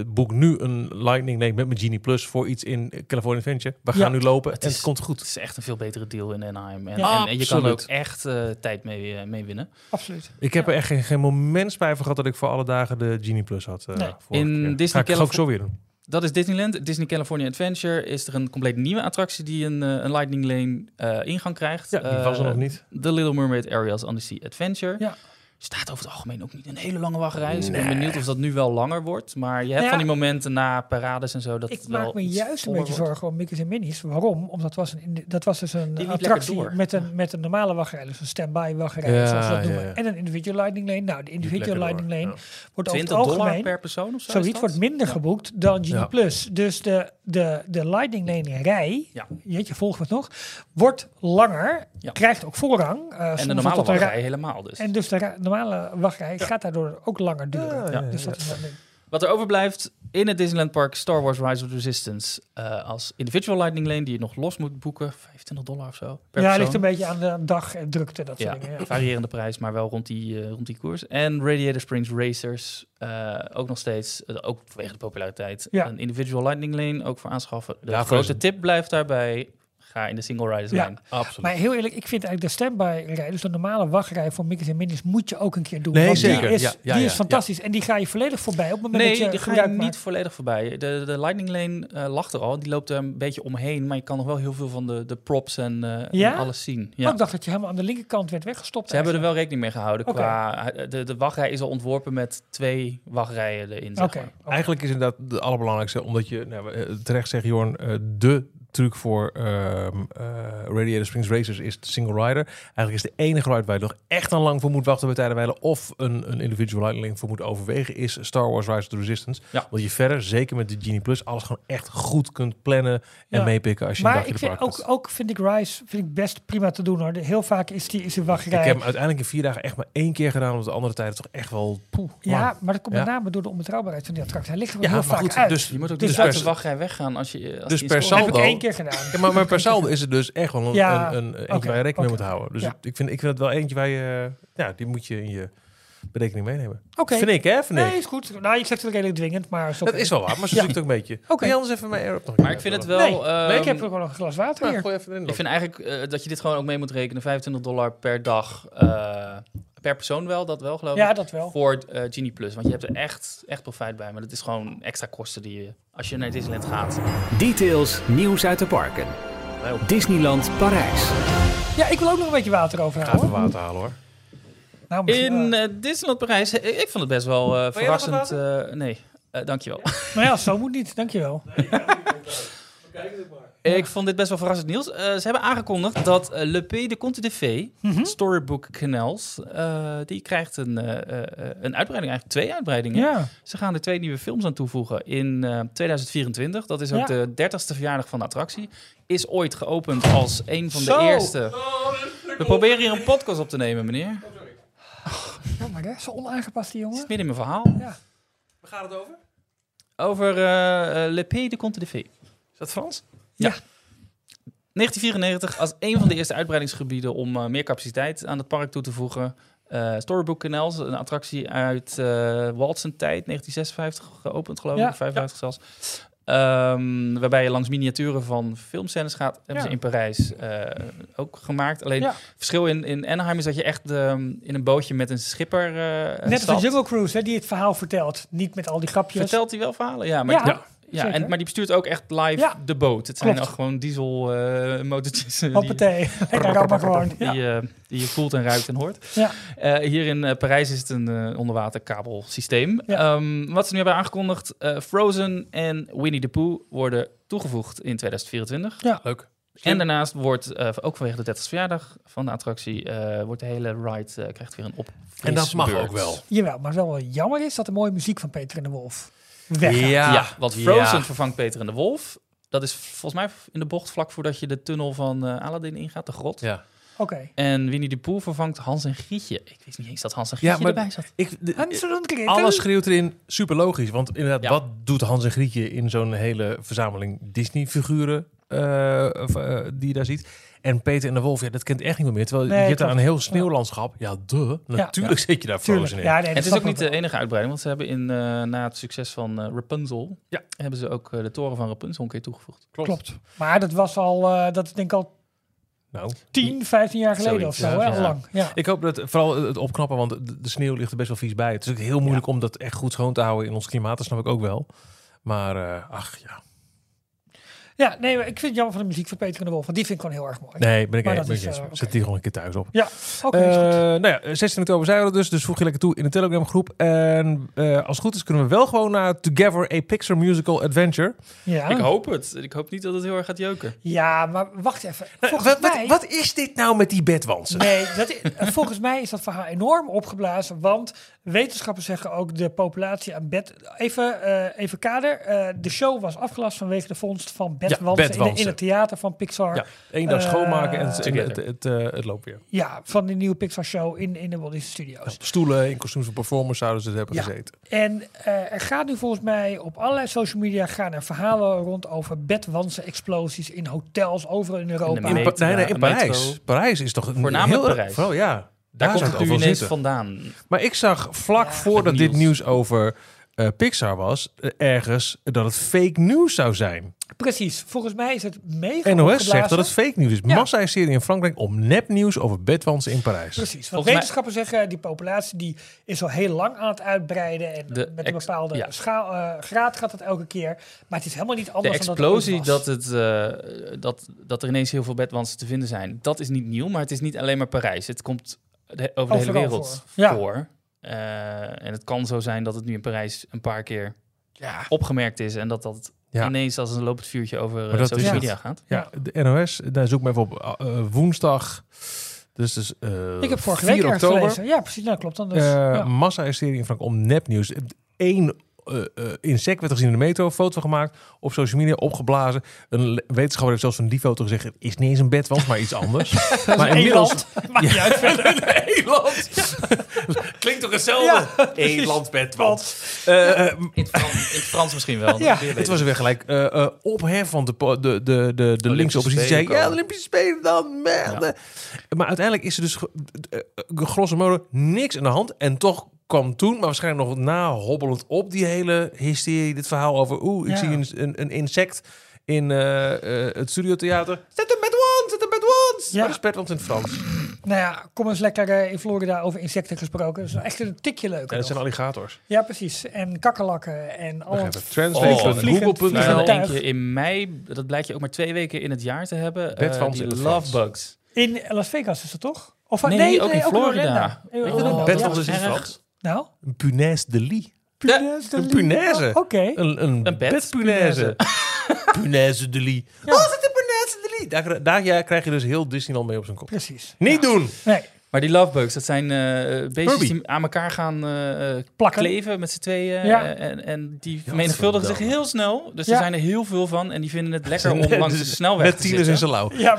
boek, nu een Lightning Lane met mijn Genie Plus voor iets in California Adventure. We gaan Ja. nu lopen Het en is- het komt goed. Het is echt een veel betere deal in Anaheim. En, Ja. en, en je kan ook echt eh, tijd mee, mee winnen. Absoluut. Ik heb er echt geen, geen moment spijt van gehad dat ik voor alle dagen de Genie Plus had. eh Nee. In keer. Disney ga ik, ga ik ook zo weer doen. Dat is Disneyland. Disney California Adventure is er een compleet nieuwe attractie die een, eh, een Lightning Lane eh, ingang krijgt. Ja, die was er Eh, nog niet. The Little Mermaid Areas on the Sea Adventure. Ja. Staat over het algemeen ook niet een hele lange wachtrij. Dus ik ben benieuwd of dat nu wel langer wordt. Maar je hebt Ja. van die momenten na parades en zo dat Ik het wel maak me juist een beetje wordt. zorgen om Mickey's en Minnie's. Waarom? Omdat dat was, een, dat was dus een attractie met een, met een normale wachtrij. Dus een standby wachtrij, Ja, zoals we dat noemen. ja. En een individual lightning lane. Nou, de individual lightning door, lane ja. wordt over 20 het dollar algemeen... per persoon of zo? Zoiets wordt minder Ja. geboekt dan Genie Ja. Plus. Dus de, de, de Lightning Lane rij, Ja. jeetje, volg me het nog, wordt langer, Ja. krijgt ook voorrang. eh, En de normale wachtrij helemaal dus. En dus de normale wachtrij gaat daardoor ook langer duren. Ja, ja, Dus ja. dat is. Wat er overblijft in het Disneyland Park Star Wars Rise of the Resistance eh, als individual Lightning Lane die je nog los moet boeken, 25 dollar of zo. Per ja, persoon. ligt een beetje aan de dag en drukte, dat soort Ja, dingen. Ja. variërende prijs, maar wel rond die, eh, rond die koers. En Radiator Springs Racers, eh, ook nog steeds, ook vanwege de populariteit, Ja. een individual Lightning Lane, ook voor aanschaffen. De Ja, grote tip blijft daarbij, ga in de single riders Ja. lane. Absoluut. Maar heel eerlijk, ik vind eigenlijk de standby rij, dus de normale wachtrij voor Mickey's en Minnie's, moet je ook een keer doen. Nee, want zeker. Die is, Ja, ja, die is fantastisch. En die ga je volledig voorbij op het moment Nee, dat je die ga je niet maakt. volledig voorbij. De, de Lightning Lane eh lag er al, die loopt er een beetje omheen, maar je kan nog wel heel veel van de, de props en, eh, Ja? en alles zien. Oh, Ja. ik dacht dat je helemaal aan de linkerkant werd weggestopt. Ze hebben er wel rekening mee gehouden. Qua, de, de wachtrij is al ontworpen met twee wachtrijen erin. Zeg Oké. maar. Eigenlijk is inderdaad de allerbelangrijkste, omdat je, nou, eh, terecht zegt Jorn, de truc voor ehm, eh, Radiator Springs Racers is de single rider. Eigenlijk is de enige ride waar je nog echt aan lang voor moet wachten bij tijdenwijlen of een, een individual lightning voor moet overwegen is Star Wars Rise of the Resistance. Ja. Want je verder, zeker met de Genie Plus, alles gewoon echt goed kunt plannen en Ja. meepikken als je een Maar dagje ik de vind park ook, hebt. ook vind ik Rise vind ik best prima te doen hoor. De- Heel vaak is die, is die wachtrij. Ik heb hem uiteindelijk in vier dagen echt maar één keer gedaan, omdat de andere tijden toch echt wel poeh, ja, lang. maar dat komt Ja. met name door de onbetrouwbaarheid van die attractie. Hij ligt er Ja, wel heel maar vaak goed, uit. dus, Je moet ook dus niet uit de sal- wachtrij weggaan als je als Dus die per dat saldo- één keer gedaan. Ja, maar, maar per saldo is het dus echt wel een, Ja, een, een, eentje oké, waar je rekening mee moet houden. Dus Ja. ik, vind, ik vind het wel eentje waar je... eh, Ja, die moet je in je berekening meenemen. Oké. Vind ik, hè? Vind ik. Nee, is goed. Nou, je zegt het redelijk dwingend, maar is Dat is wel waar, maar zo Ja. ik het ook een beetje. Oké. Kun je anders even mijn Air nog Maar ik vind het wel... Nee, nee, ik ehm, heb ook wel nog een glas water Ja, hier. gooi even erin. Ik vind eigenlijk eh, dat je dit gewoon ook mee moet rekenen. 25 dollar per dag. eh, per persoon wel, dat wel geloof ik. Ja, dat wel. Voor eh, Genie Plus. Want je hebt er echt, echt profijt bij. Maar dat is gewoon extra kosten die je... Als je naar Disneyland gaat. Details, nieuws uit de parken. Nee, op- Disneyland Parijs. Ja, ik wil ook nog een beetje water Ga overhouden. even water halen, hoor. Nou, misschien, In eh, eh, Disneyland Parijs, eh, ik vond het best wel eh, verrassend. eh, nee, Eh, dankjewel. nou ja, zo moet niet. Dankjewel. Ik vond dit best wel verrassend nieuws. Eh, ze hebben aangekondigd dat eh, Le Pays de Conte de Fée, Mhm. Storybook Canals, eh, die krijgt een, eh, eh, een uitbreiding, eigenlijk twee uitbreidingen. Ja. Ze gaan er twee nieuwe films aan toevoegen in eh, 2024. Dat is ook Ja. de 30ste verjaardag van de attractie. Is ooit geopend als een van Zo. de eerste. We proberen hier een podcast op te nemen, meneer. Jammer hè, zo onaangepast die Het is jongen. midden in mijn verhaal. Ja. Waar gaat het over? Over Le Pays de Conte de Fée. Is dat Frans? 1994 als een van de eerste uitbreidingsgebieden om eh, meer capaciteit aan het park toe te voegen. Eh, Storybook Canals, een attractie uit eh Walt zijn tijd, 1956 geopend geloof Ja, ik, 55 zelfs. Ehm, waarbij je langs miniaturen van filmscènes gaat. Hebben Ja. ze in Parijs ook gemaakt. Alleen Ja. het verschil in, in Anaheim is dat je echt ehm, in een bootje met een schipper Net als de Jungle Cruise, hè, die het verhaal vertelt. Niet met al die grapjes. Vertelt hij wel verhalen? Ja, maar, Ja, ja, ja, zeker. en, maar die bestuurt ook echt live Ja. de boot. Het zijn ook gewoon diesel eh motortjes. eh, Hoppatee. Lekker gewoon. Ja. die, eh, die je voelt en ruikt en hoort. Ja. Eh, hier in Parijs is het een onderwaterkabelsysteem. Ja. Ehm, wat ze nu hebben aangekondigd, eh, Frozen en Winnie the Pooh worden toegevoegd in 2024. Leuk. En daarnaast wordt, ook vanwege de 30 verjaardag van de attractie, eh, wordt de hele ride krijgt weer een op. En dat mag ook wel. Jawel, maar wel wel jammer is dat de mooie muziek van Peter en de Wolf weggaat. Ja, want Frozen Ja. vervangt Peter en de Wolf. Dat is volgens mij in de bocht vlak voordat je de tunnel van eh, Aladdin ingaat, de grot. Ja. Oké. En Winnie de Pooh vervangt Hans en Grietje. Ik wist niet eens dat Hans en Ja, Grietje maar- erbij zat. Ik, de- Hans en Grietje. alles schreeuwt erin super logisch. Want inderdaad, Ja. wat doet Hans en Grietje in zo'n hele verzameling Disney-figuren eh, eh, die je daar ziet? En Peter en de Wolf, ja, dat kent echt niemand meer. Terwijl Nee, je hebt daar een heel sneeuwlandschap. Ja, duh. Natuurlijk zit je daar Tuurlijk. Frozen in. Ja, nee, En het is ook niet de enige uitbreiding, want ze hebben in, eh, na het succes van eh, Rapunzel, Ja. hebben ze ook eh, de toren van Rapunzel een keer toegevoegd. Klopt. Maar dat was al, eh, dat is denk ik al Nou, 10, 15 jaar geleden Zoiets, of zo. ja. lang. Ja. ik hoop dat vooral het opknappen, want de, de sneeuw ligt er best wel vies bij. Het is ook heel moeilijk om dat echt goed schoon te houden in ons klimaat. Dat snap ik ook wel. Maar eh, ach ja. Ja, nee, ik vind het jammer van de muziek van Peter en de Wolf. Want die vind ik gewoon heel erg mooi. Nee, ben ik, Maar ben dat ik is, eens. eh, Zet die gewoon een keer thuis op. Ja, oké. Eh, is goed. nou ja, 16 oktober zijn we er dus, dus voeg je lekker toe in de Telegram groep. En eh, als het goed is kunnen we wel gewoon naar Together a Pixar Musical Adventure. Ja. Ik hoop het. Ik hoop niet dat het heel erg gaat jeuken. ja, maar wacht even. Volgens Wat, wat is dit nou met die bedwansen? Nee, dat is, volgens mij is dat verhaal enorm opgeblazen. Want Wetenschappers zeggen ook de populatie aan bed... Even, eh, even kader. Eh, de show was afgelast vanwege de vondst van bedwansen, in, in het theater van Pixar. Ja, één dag Eh, schoonmaken en, het, het, het, eh, het loopt weer. Ja, van de nieuwe Pixar show in, in de Walt Disney Studios. Stoelen in kostuums van performers zouden ze het hebben Ja. gezeten. En eh, er gaat nu volgens mij op allerlei social media gaan er verhalen rond over bedwansen explosies in hotels overal in Europa. In de In, metro, Pa- nee, nee, in metro. Parijs. Parijs is toch een Voornamelijk heel, Parijs. Vooral, ja. Daar, komt het nu ineens zitten. vandaan. Maar ik zag vlak Ja, voordat dit nieuws. over eh, Pixar was, eh, ergens dat het fake nieuws zou zijn. Precies. Volgens mij is het mega NOS opgeblazen. zegt dat het fake nieuws is. Ja. Massa-serie in Frankrijk om nepnieuws over bedwansen in Parijs. Precies. Want Volgens mij- wetenschappers zeggen die populatie die is al heel lang aan het uitbreiden. En De met een bepaalde ja. schaal, eh, graad gaat het elke keer. Maar het is helemaal niet De anders dan explosie dat, het ooit dat, het, eh, dat, dat er ineens heel veel bedwansen te vinden zijn, dat is niet nieuw, maar het is niet alleen maar Parijs. Het komt de- over de hele wereld voor. Ja. voor. Eh, en het kan zo zijn dat het nu in Parijs een paar keer Ja. opgemerkt is en dat dat Ja. ineens als een lopend vuurtje over eh, dat social media gaat. Ja, de NOS, daar zoek ik me even op. eh, was. Dus, dus eh, Ik heb vorige 4 week oktober. gelezen. Ja, precies. Nou, klopt dan. Dus, Eh, ja. Massa-hysterie in Frankrijk om nepnieuws. Eén insect werd gezien in de metro, foto gemaakt, op social media opgeblazen. Een wetenschapper heeft zelfs van die foto gezegd, het is niet eens een bedwans, maar iets anders. maar Eland. Maakt. Eland. Klinkt toch hetzelfde? Ja, Eland, bedwans. Eh, eh, In het, Frans, in het Frans misschien wel. Ja. het was er weer gelijk eh eh, ophef, want de, de, de, de, de linkse oppositie zei... Spelen Ja, de. Olympische Spelen dan, merde. Maar uiteindelijk is er dus eh, eh, grosso modo niks aan de hand. En toch kwam toen, maar waarschijnlijk nog na hobbelend op die hele hysterie... dit verhaal over, oeh, ik Ja. zie een, een, een insect in eh, eh, het studiotheater. Zet een bedwans, zet een bedwans! Ja. Is in het Frans? Nou ja, kom eens lekker eh, in Florida over insecten gesproken. Dat is echt een tikje leuker. Ja, dat zijn alligators. Ja, precies. En kakkerlakken en al. Oh, vliegend- google.nl. Nou, tuig. eentje in mei, dat blijkt je ook maar twee weken in het jaar te hebben. eh, in het love bugs. In Las Vegas is dat toch? Of Nee, ook in in Florida. Nee, Weet oh, je is in het. Frans. Nou, Een punaise de lit. punaise. een punaise. Oh, Oké. Een, een, Een bed. bedpunaise. punaise de lit. Ja. Oh, is het een punaise de lit? Daar, daar ja, krijg je dus heel Disneyland mee op zijn kop. Precies. Niet doen! Nee, Maar die lovebugs, dat zijn eh beestjes die aan elkaar gaan eh, eh, plakken. kleven met z'n tweeën. Ja. eh, en, en die vermenigvuldigen zich heel snel. Dus Ja. er zijn er heel veel van. En die vinden het lekker om langs de snelweg Net te tieners zitten. in zijn lauw. Ja,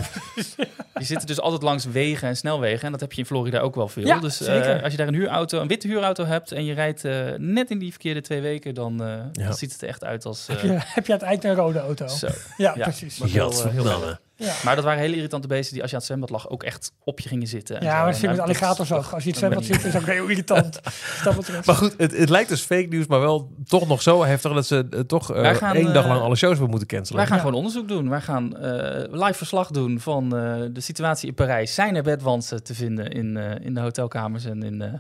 Die zitten dus altijd langs wegen en snelwegen. En dat heb je in Florida ook wel veel. Ja, dus eh, zeker. als je daar een huurauto, een witte huurauto hebt... en je rijdt eh, net in die verkeerde twee weken... dan, eh, Ja. dan ziet het er echt uit als... eh, heb, je, heb je aan het eind een rode auto? zo. Ja, Ja. precies. Maar heel, eh. Ja. Maar dat waren hele irritante beesten die als je aan het zwembad lag... ook echt op je gingen zitten. en Ja, zo. maar En dat zit met alligators ook. Als je het zwembad ik ziet, is ook heel irritant. Maar goed, het, het lijkt dus fake nieuws, maar wel toch nog zo heftig dat ze eh, toch eh, gaan, één dag eh, lang alle shows hebben moeten cancelen. Wij gaan Ja. gewoon onderzoek doen. Wij gaan eh, live verslag doen van eh, de situatie in Parijs. Zijn er bedwansen te vinden in, eh, in de hotelkamers en in, eh,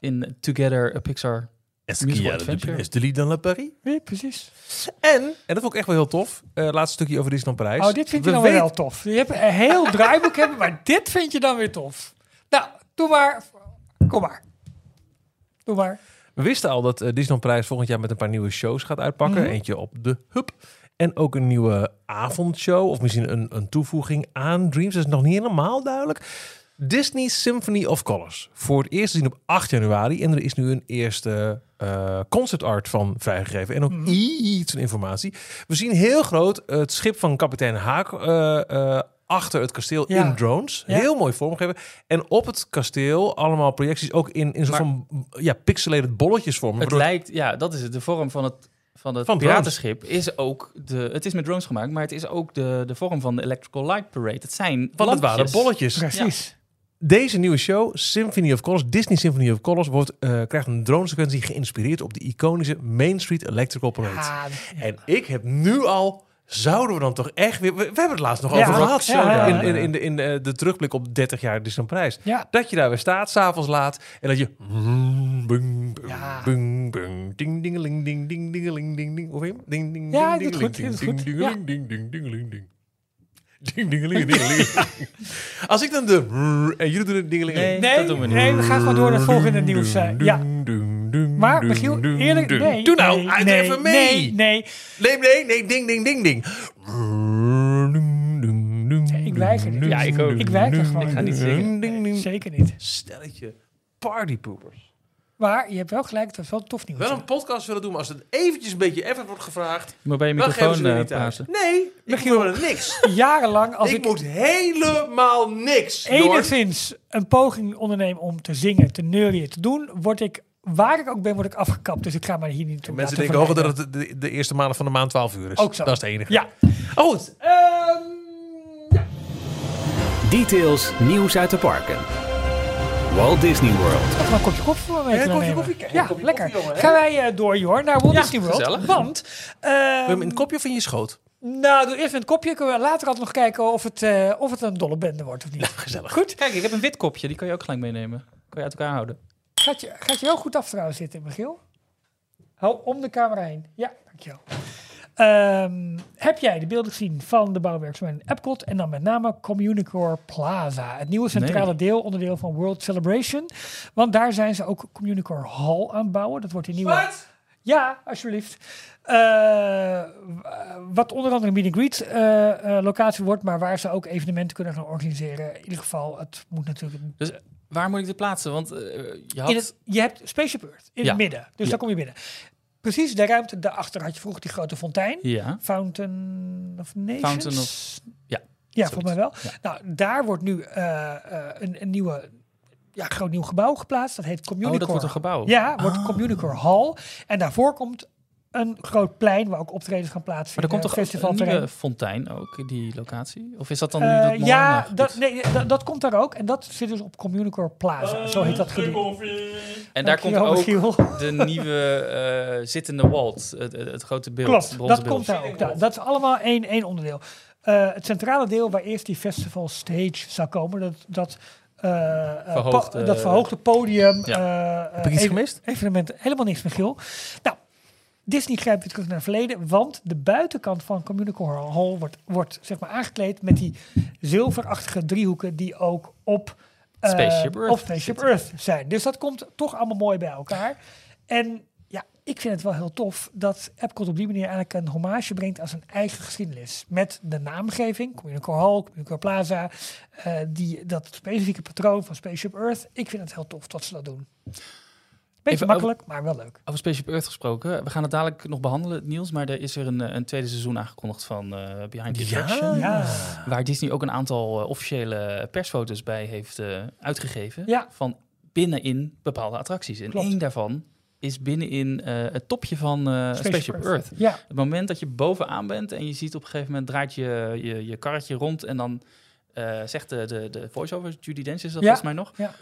in Together a Pixar? Est-ce Musical qu'il y a de de dans la Paris? Ja, precies. En, en dat vond ik echt wel heel tof, eh laatste stukje over Disneyland Parijs. Oh, dit vind je We dan wel tof. Je hebt een heel draaiboek hebben, maar dit vind je dan weer tof. Nou, doe maar. Kom maar. Doe maar. We wisten al dat eh, Disneyland Parijs volgend jaar met een paar nieuwe shows gaat uitpakken. Mhm. Eentje op de Hub. En ook een nieuwe avondshow. Of misschien een, een toevoeging aan Dreams. Dat is nog niet helemaal duidelijk. Disney Symphony of Colors. Voor het eerst te zien op 8 januari. En er is nu een eerste eh concert art van vrijgegeven. En ook Mhm. iets van informatie. We zien heel groot het schip van kapitein Haak eh, eh, achter het kasteel Ja. in drones. Ja. Heel mooi vormgegeven. En op het kasteel allemaal projecties ook in, in soort Maar- van ja, pixelated bolletjes vormen. Het lijkt, ja, dat is het. De vorm van het, van het Van piratenschip is ook de. Het is met drones gemaakt, maar het is ook de, de vorm van de Electrical Light Parade. Het zijn Want het waren bolletjes. Precies. Deze nieuwe show, Symphony of Colors, Disney Symphony of Colors, wordt, eh, krijgt een drone-sequentie geïnspireerd op de iconische Main Street Electrical Parade. Ah, En ik heb nu al, zouden we dan toch echt weer... We, we hebben het laatst nog Ja, over gehad. ja, ja, ja. In, in, in, de, in de, de terugblik op 30 jaar Disneyland Prijs. ja. Dat je daar weer staat, s'avonds laat, en dat je... Ja. ding, dingeling, ding, ding, dingeling, ding, ding. Hoe heet hem? Ding, ding, Ja, ding, dit is goed, dingeling, dit is goed. ding, ding, ding, ding. Ding, dingeling, dingeling. Als ik dan de... En jullie doen het dingeling. Nee, Nee, dat doen we niet. nee, we gaan gewoon door naar het volgende nieuws. eh, ja. Maar Michiel, eerlijk, nee. Doe nou, nee, uit nee, even mee. Nee, nee. Nee, nee, nee, ding, ding, ding, ding. ik weiger dit. Ja, ik ook. Ik weiger gewoon. Ik ga niet zingen. Ding, ding, ding. Zeker niet. Stelletje partypoopers. Maar je hebt wel gelijk, het was wel tof nieuws. Wel een podcast willen doen, maar als het eventjes een beetje effort wordt gevraagd... Moet bij je microfoon ze er eh, niet uit. praten. Nee, ik Michiel. moet niks. Jarenlang, als ik, ik, moet helemaal niks, enigszins een poging onderneem om te zingen, te neurien, te doen, word ik, waar ik ook ben, word ik afgekapt. Dus ik ga maar hier niet toe. Mensen denken ook dat het de, de eerste maanden van de maand 12 uur is. Ook zo. Dat is het enige. Ja, Oh, goed. Ehm, ja. Details nieuws uit de parken. Walt Disney World. We een kopje koffie voor Ja, een kopje koffie, Ja, een kopje lekker. koffie? Gaan wij eh, door, Jor, naar Walt Ja, Disney World. gezellig. Want, Wil je hem in ehm het kopje of in je schoot? nou, doe eerst met het kopje. Kunnen we later altijd nog kijken of het, eh, of het een dolle bende wordt of niet. Gezellig. Goed. Kijk, ik heb een wit kopje. Die kan je ook gelijk meenemen. Kan je uit elkaar houden. Gaat je, gaat je wel goed af trouwens zitten, Michiel? Hou om de camera heen. Ja, dankjewel. Ehm, heb jij de beelden gezien van de bouwwerkzaamheden in Epcot en dan met name Communicore Plaza, het nieuwe centrale Nee. deel, onderdeel van World Celebration. Want daar zijn ze ook Communicore Hall aan het bouwen. Dat wordt die nieuwe. Ja, alsjeblieft. Eh, wat onder andere een meet and greet eh, eh, locatie wordt, maar waar ze ook evenementen kunnen gaan organiseren. In ieder geval, het moet natuurlijk Dus waar moet ik dit plaatsen? Want je had... in het, je hebt Spaceship Earth in Ja. het midden. Dus Ja. daar kom je binnen. Precies de ruimte daarachter had je vroeger die grote fontein. Ja. Fountain of Nations. Fountain of- ja, Ja, volgens mij wel. Ja. Nou, daar wordt nu eh, eh, een, een nieuwe, ja, groot nieuw gebouw geplaatst. Dat heet Oh, Communicore. dat wordt een gebouw. Ja, wordt Ah. Communicore Hall. En daarvoor komt een groot plein waar ook optredens gaan Maar plaatsvinden. er komt toch ook een festivalterrein. nieuwe fontein ook, in die locatie? Of is dat dan nu Eh, dat ja, dat, nee, dat, dat komt daar ook. En dat zit dus op Communicore Plaza. Zo heet dat gebied. En daar komt ook Michiel. de nieuwe eh, zittende Walt, het, het, het grote beeld. Klopt, dat beeld. komt daar ook. Dat is allemaal één, één onderdeel. Eh, het centrale deel waar eerst die festival stage zou komen, dat, dat, eh, eh, Verhoogde- po- dat verhoogde podium. Ja. eh, Heb ik iets eh, gemist? Evenementen, helemaal niks, Michiel. Nou, Disney grijpt weer terug naar het verleden, want de buitenkant van Communicore Hall wordt, wordt zeg maar aangekleed met die zilverachtige driehoeken die ook op, eh, Spaceship Earth op Spaceship. Earth zijn. Dus dat komt toch allemaal mooi bij elkaar. En ja, ik vind het wel heel tof dat Epcot op die manier eigenlijk een hommage brengt aan zijn eigen geschiedenis. Met de naamgeving, Communicore Hall, Communicore Plaza, eh, die, dat specifieke patroon van Spaceship Earth. Ik vind het heel tof dat ze dat doen. Beetje Even makkelijk, maar wel leuk. Over Spaceship Earth gesproken. We gaan het dadelijk nog behandelen, nieuws. Maar er is er een, eh, een tweede seizoen aangekondigd van eh, Behind the Attraction. Ja. Waar Disney ook een aantal eh, officiële persfoto's bij heeft uitgegeven. Ja. Van binnenin bepaalde attracties. En Klopt. één daarvan is binnenin het topje van eh, Spaceship, Earth. Ja, Het moment dat je bovenaan bent en je ziet op een gegeven moment draait je je, je karretje rond en dan eh, zegt de, de, de voice-over, Judy Dench is dat Ja, volgens mij nog, ja.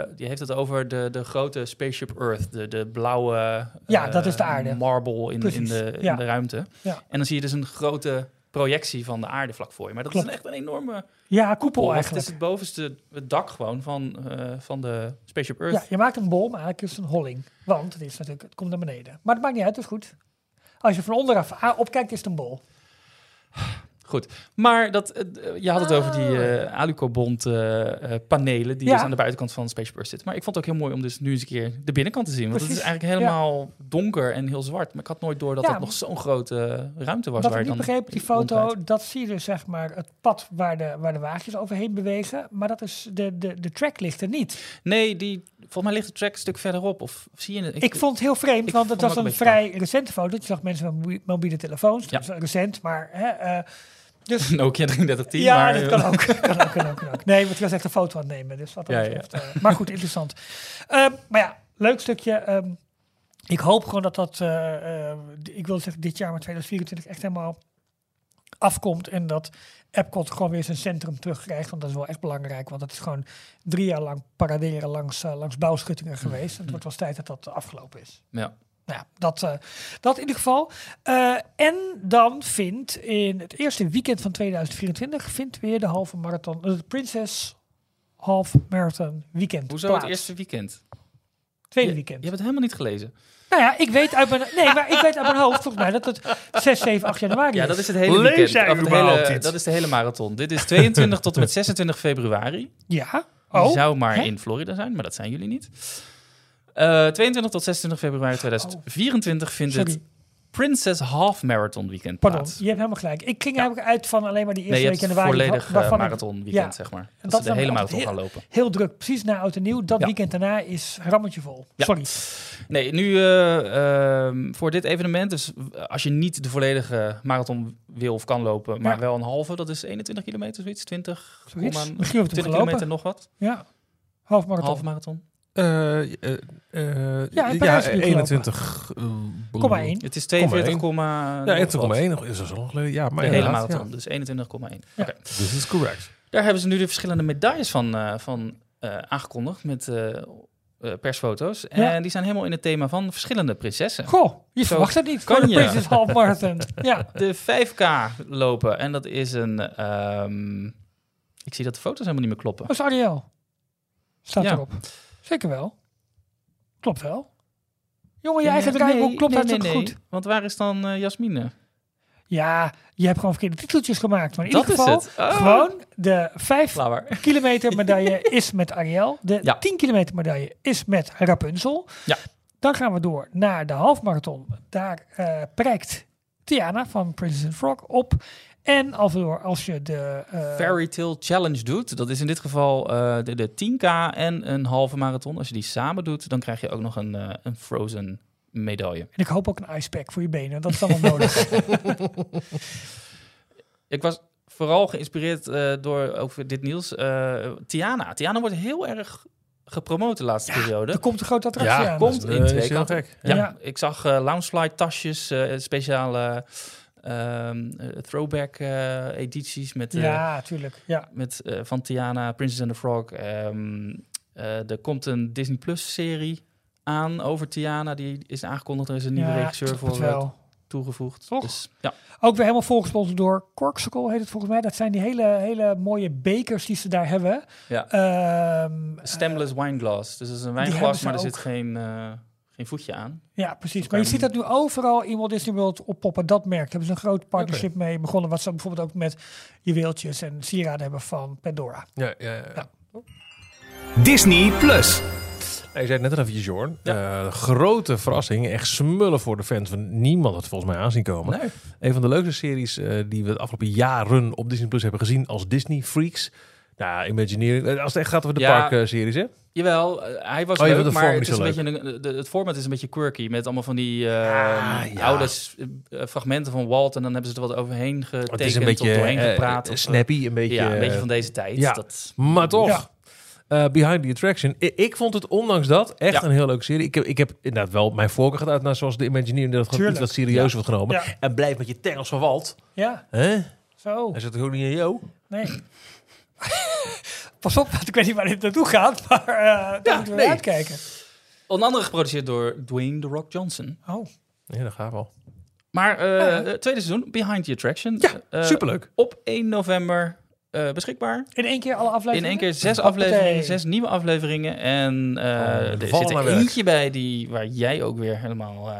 Eh, die heeft het over de, de grote Spaceship Earth, de, de blauwe Ja, eh, dat is de aarde. marble in, in, de, in de ruimte. En dan zie je dus een grote projectie van de aarde vlak voor je. Maar dat Klopt. is een echt een enorme ja koepel koepel. Het eigenlijk. is het bovenste het dak gewoon van, eh, van de Spaceship Earth. Ja, je maakt een bol, maar eigenlijk is het een holling. Want het, is natuurlijk, het komt naar beneden. Maar het maakt niet uit, dat is goed. Als je van onderaf opkijkt, is het een bol. Goed, maar dat, eh, je had het over die eh Alucobond eh, eh, panelen die Ja. dus aan de buitenkant van Spaceship Earth zitten. Maar ik vond het ook heel mooi om dus nu eens een keer de binnenkant te zien. Want het is eigenlijk helemaal donker en heel zwart. Maar ik had nooit door dat Ja, het nog zo'n grote ruimte was. Wat waar ik niet begreep, die foto, dat zie je dus zeg maar het pad waar de, waar de wagentjes overheen bewegen. Maar dat is de, de, de track ligt er niet. Nee, die, volgens mij ligt de track een stuk verderop. Of zie je het? Ik, vond het heel vreemd, want het was een vrij recente foto. Je zag mensen met mobi- mobiele telefoons. Ja. Dat is recent, maar... Hè, eh, dus Nokia 3310. ja, maar, dat eh, kan ook. kan ook, kan ook, kan ook. Nee, want ik was echt een foto aan het nemen. Dus wat dat Ja, ja. betreft, eh, maar goed, interessant. Ehm, maar ja, leuk stukje. Ehm, ik hoop gewoon dat dat, eh, ik wil zeggen dit jaar, maar 2024 echt helemaal afkomt. En dat Epcot gewoon weer zijn centrum terugkrijgt. Want dat is wel echt belangrijk. Want het is gewoon drie jaar lang paraderen langs, langs bouwschuttingen geweest. En het wordt wel tijd dat dat afgelopen is. Ja. Nou ja, dat, eh, dat in ieder geval. Eh, en dan vindt in het eerste weekend van 2024 vindt weer de halve marathon, de Princess Half Marathon Weekend Hoezo plaats. het eerste weekend? Tweede Je, weekend. je hebt het helemaal niet gelezen. Nou ja, ik weet uit mijn, nee, maar ik weet uit mijn hoofd volgens mij dat het 6, 7, 8 januari Ja, dat is het hele weekend. het hele, dat is de hele marathon. Dit is 22 tot en met 26 februari. Ja. Je Oh, zou maar hè? in Florida zijn, maar dat zijn jullie niet. Eh 22 tot 26 februari 2024 vindt Sorry. het Princess Half Marathon Weekend Pardon, plaats. je hebt helemaal gelijk. Ik ging eigenlijk uit van alleen maar die eerste Nee, week hebt januari. volledig eh, marathon weekend, ja. zeg maar. Dat, dat ze is de hele marathon gaan lopen. Heel druk, precies na oud en nieuw. Dat Ja. weekend daarna is rammetje vol. Sorry. Nee, nu eh, ehm, voor dit evenement, dus als je niet de volledige marathon wil of kan lopen, maar wel een halve, dat is 21 kilometer, zoiets, 20, Zoiets. komma- Misschien heb ik 20 het kilometer nog wat, Ja. Half marathon. halve marathon. Eh, eh, eh, Ja, in ja, Parijs heb je 21. eh, Komma één. Het is 42, Ja, 21,1 nog is dat zo lang geleden. Ja, maar De hele inderdaad, marathon, ja. dus 21,1. Ja. Oké. This is correct. Daar hebben ze nu de verschillende medailles van, eh, van eh, aangekondigd met eh, eh, persfoto's. Ja. En die zijn helemaal in het thema van verschillende prinsessen. Goh, je Zo verwacht het niet kan voor de je. Princess Half Marathon. ja. De 5K lopen. En dat is een... ehm, ik zie dat de foto's helemaal niet meer kloppen. Dat is Ariel. Staat Ja. erop. Zeker wel. Klopt wel. Jongen, je eigen draaiboek klopt nee, hartstikke nee, goed. Want waar is dan eh, Jasmine? Ja, je hebt gewoon verkeerde titeltjes gemaakt. Maar in Dat ieder geval. Oh. gewoon de 5 Flower. kilometer medaille is met Ariel. De Ja. 10 kilometer medaille is met Rapunzel. Ja. Dan gaan we door naar de halfmarathon. Daar eh prijkt Tiana van Princess and Frog op. En als je de... eh, Fairy Tale Challenge doet. Dat is in dit geval eh, de, de 10K en een halve marathon. Als je die samen doet, dan krijg je ook nog een, eh, een Frozen medaille. En ik hoop ook een icepack voor je benen. Dat is allemaal nodig. Ik was vooral geïnspireerd eh, door over dit nieuws. eh, Tiana. Tiana wordt heel erg gepromoot de laatste periode. er komt een grote attractie Ja, aan. komt dat in is twee heel gek. Ja, Ja. ik zag Loungefly tasjes, eh, speciale ehm, eh, throwback eh, edities met, eh, Ja, tuurlijk. Ja. met eh, van Tiana, Princess and the Frog. Ehm, eh, er komt een Disney Plus serie aan over Tiana. Die is aangekondigd. Er is een nieuwe ja, regisseur voor eh, wel. toegevoegd. Toch? Dus, ja. Ook weer helemaal volgesponsord door Corksicle heet het volgens mij. Dat zijn die hele, hele mooie bekers die ze daar hebben. Ja. Ehm, Stemless wineglass. Dus het is een wijnglas, maar er ook. zit geen, eh, geen voetje aan. Ja, precies. Maar je ziet dat nu overal in Walt Disney World oppoppen. Dat merk. Daar hebben ze een groot partnership mee begonnen. Wat ze bijvoorbeeld ook met juweeltjes en sieraden hebben van Pandora. Ja, ja, ja. Ja. Disney Plus. Ja, Je zei het net al even, Jorn. Eh, grote verrassing. Echt smullen voor de fans. Van niemand had volgens mij aanzien komen. Nee. Een van de leukste series eh, die we de afgelopen jaren op Disney Plus hebben gezien als Disney Freaks. Nou, Imagineering. eh, Als het echt gaat over de Ja. parkseries, hè? Jawel, eh, hij was Oh, leuk, maar het, is een beetje een, de, het format is een beetje quirky. Met allemaal van die eh, ja. oude fragmenten van Walt. En dan hebben ze er wat overheen getekend Het is een beetje of doorheen eh, gepraat. of, snappy, een beetje... ja, een beetje van deze tijd. ja. Dat, Maar toch, Ja. eh, Behind the Attraction. I- ik vond het ondanks dat echt Ja. een heel leuke serie. Ik heb, ik heb inderdaad wel mijn voorkeur gedaan naar zoals de Imagineering dat gewoon Tuurlijk. iets wat serieus Ja. wordt genomen. Ja. En blijf met je tengels van Walt. Ja, Hè? zo. Hij zit toch ook niet in jou? Nee. Pas op, want ik weet niet waar dit naartoe gaat. Maar eh daar Ja, moeten we nee. uitkijken. onder andere geproduceerd door Dwayne The Rock Johnson. Oh, Nee, dat gaat wel. Maar eh, Ja. eh, tweede seizoen, Behind the Attraction. Ja, superleuk. Op 1 november eh, beschikbaar. in één keer alle afleveringen? In één keer zes afleveringen, zes nieuwe afleveringen. En eh, Oh, er zit er eentje bij die, waar jij ook weer helemaal eh,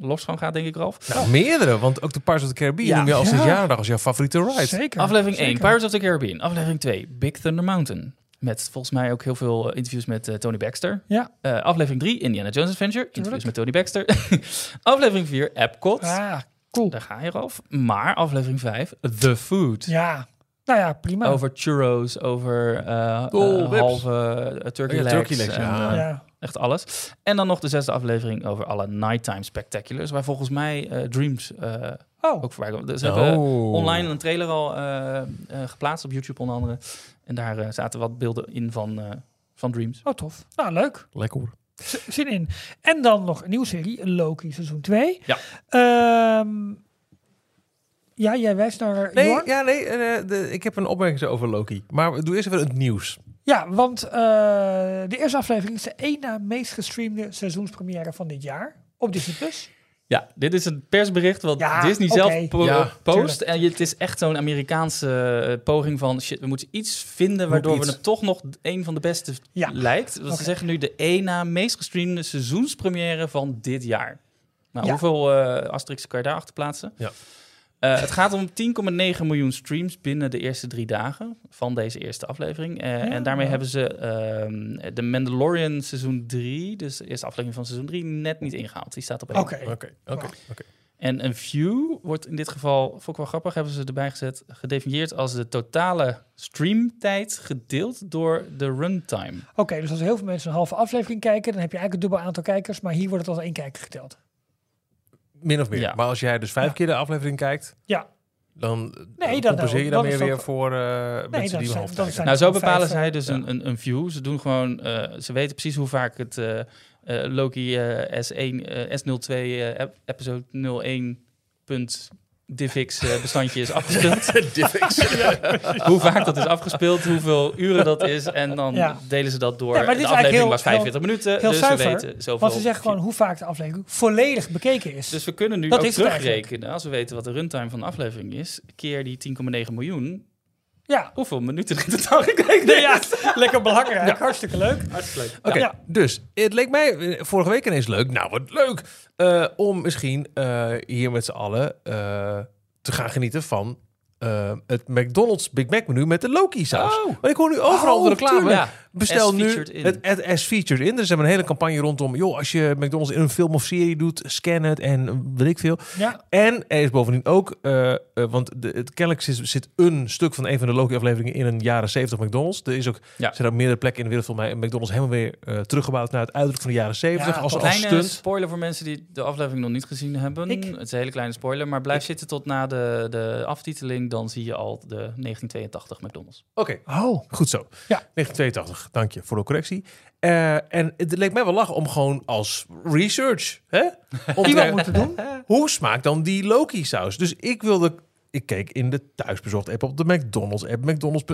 los van gaat, denk ik, Ralf. Nou, meerdere, want ook de Pirates of the Caribbean Ja. noem je al sinds Ja. jaren dag als jouw favoriete ride. Zeker. Aflevering 1, zeker. Pirates of the Caribbean. Aflevering 2, Big Thunder Mountain. Met volgens mij ook heel veel eh, interviews met eh, Tony Baxter. Ja. Eh, aflevering 3, Indiana Jones Adventure. Interviews met Tony Baxter. aflevering 4, Epcot. Ah, cool. Daar ga je, Ralf. Maar aflevering 5, The Food. Ja, nou ja, prima. Over churros, over eh, Oh, eh, halve eh, turkey ja, legs. turkey legs, en, ja. eh, ja. Echt alles. En dan nog de zesde aflevering over alle nighttime spectaculars. Waar volgens mij eh, Dreams eh, Oh, ook voorbij. Dus ze hebben Oh. online een trailer al eh, geplaatst op YouTube onder andere. En daar zaten wat beelden in van, eh, van Dreams. oh, tof. Nou, leuk. Lekker hoor. Z- Zin in. En dan nog een nieuwe serie, Loki seizoen 2. Ja. Ehm, ja, jij wijst naar Nee, ja, nee eh, de, ik heb een opmerking over Loki. Maar doe eerst even het nieuws. Ja, want eh, de eerste aflevering is de één na meest gestreamde seizoenspremière van dit jaar op Disney+. Plus. Ja, dit is een persbericht wat Ja, Disney zelf po- Ja, post. En het is echt zo'n Amerikaanse eh, poging van... shit, we moeten iets vinden waardoor iets. we het toch nog een van de beste Ja. lijkt. Want. Ze zeggen nu de één na meest gestreamde seizoenspremière van dit jaar. Nou, Ja. hoeveel eh asterixen kan je daar achter plaatsen? Ja. Eh, het gaat om 10,9 miljoen streams binnen de eerste drie dagen van deze eerste aflevering. Eh, en daarmee ja. hebben ze ehm, de Mandalorian seizoen 3, dus de eerste aflevering van seizoen 3, net niet ingehaald. Die staat op één. Oké. Oké, oké, oké. En een view wordt in dit geval, vond ik wel grappig, hebben ze erbij gezet, gedefinieerd als de totale streamtijd gedeeld door de runtime. Oké, dus als heel veel mensen een halve aflevering kijken, dan heb je eigenlijk een dubbel aantal kijkers, maar hier wordt het als één kijker geteld. Min of meer. Ja. Maar als jij dus vijf Ja. keer de aflevering kijkt, Ja, dan Nee, nee, dan compenseer je dan Dan meer weer voor eh, dan mensen die zijn- half dan kijken. zijn- Nou, zo bepalen vijf, zij eh, dus ja. een, een, een view. Ze doen gewoon, eh, ze weten precies hoe vaak het eh, eh, Loki eh, S1, eh, S02 eh, ep- episode 01 punt divx eh, bestandje is afgespeeld. hoe vaak dat is afgespeeld, hoeveel uren dat is. En dan Ja. delen ze dat door. Ja, maar dit de is aflevering eigenlijk was heel- 45 minuten, heel dus zuiver, ze weten zoveel. Want ze zeggen gewoon hoe vaak de aflevering volledig bekeken is. Dus we kunnen nu Dat ook terugrekenen, als we weten wat de runtime van de aflevering is, keer die 10,9 miljoen. Ja. Hoeveel minuten in totaal gekeken Nee, ja, lekker belangrijk. Hartstikke leuk. Hartstikke leuk. Oké, Ja. dus het leek mij eh, vorige week ineens leuk. Nou, wat leuk. eh, om misschien eh, hier met z'n allen te gaan genieten van het McDonald's Big Mac menu met de Loki saus. Oh. Want ik hoor nu overal Oh, de reclame. Ja, Bestel nu het het as featured in. Er is een hele campagne rondom. Joh, als je McDonald's in een film of serie doet, scan het en weet ik veel. Ja, En er is bovendien ook, eh, eh, want de, het, kennelijk zit, zit een stuk van een van de Loki-afleveringen in een jaren 70 McDonald's. Er is ook, Ja. zijn ook meerdere plekken in de wereld van mij McDonald's helemaal weer eh, teruggebouwd naar het uiterlijk van de jaren 70 Ja, als, als Kleine stunt. spoiler voor mensen die de aflevering nog niet gezien hebben. Ik. Het is een hele kleine spoiler, maar blijf zitten tot na de, de aftiteling. Dan zie je al de 1982 McDonald's. Oké, oh. goed zo. Ja. 1982, dank je voor de correctie. Eh, en het leek mij wel lachen om gewoon als research, hè? Om te moeten doen. hoe smaakt dan die Loki-saus? Dus ik wilde, ik keek in de thuisbezorgd app op de McDonald's app, McDonald's.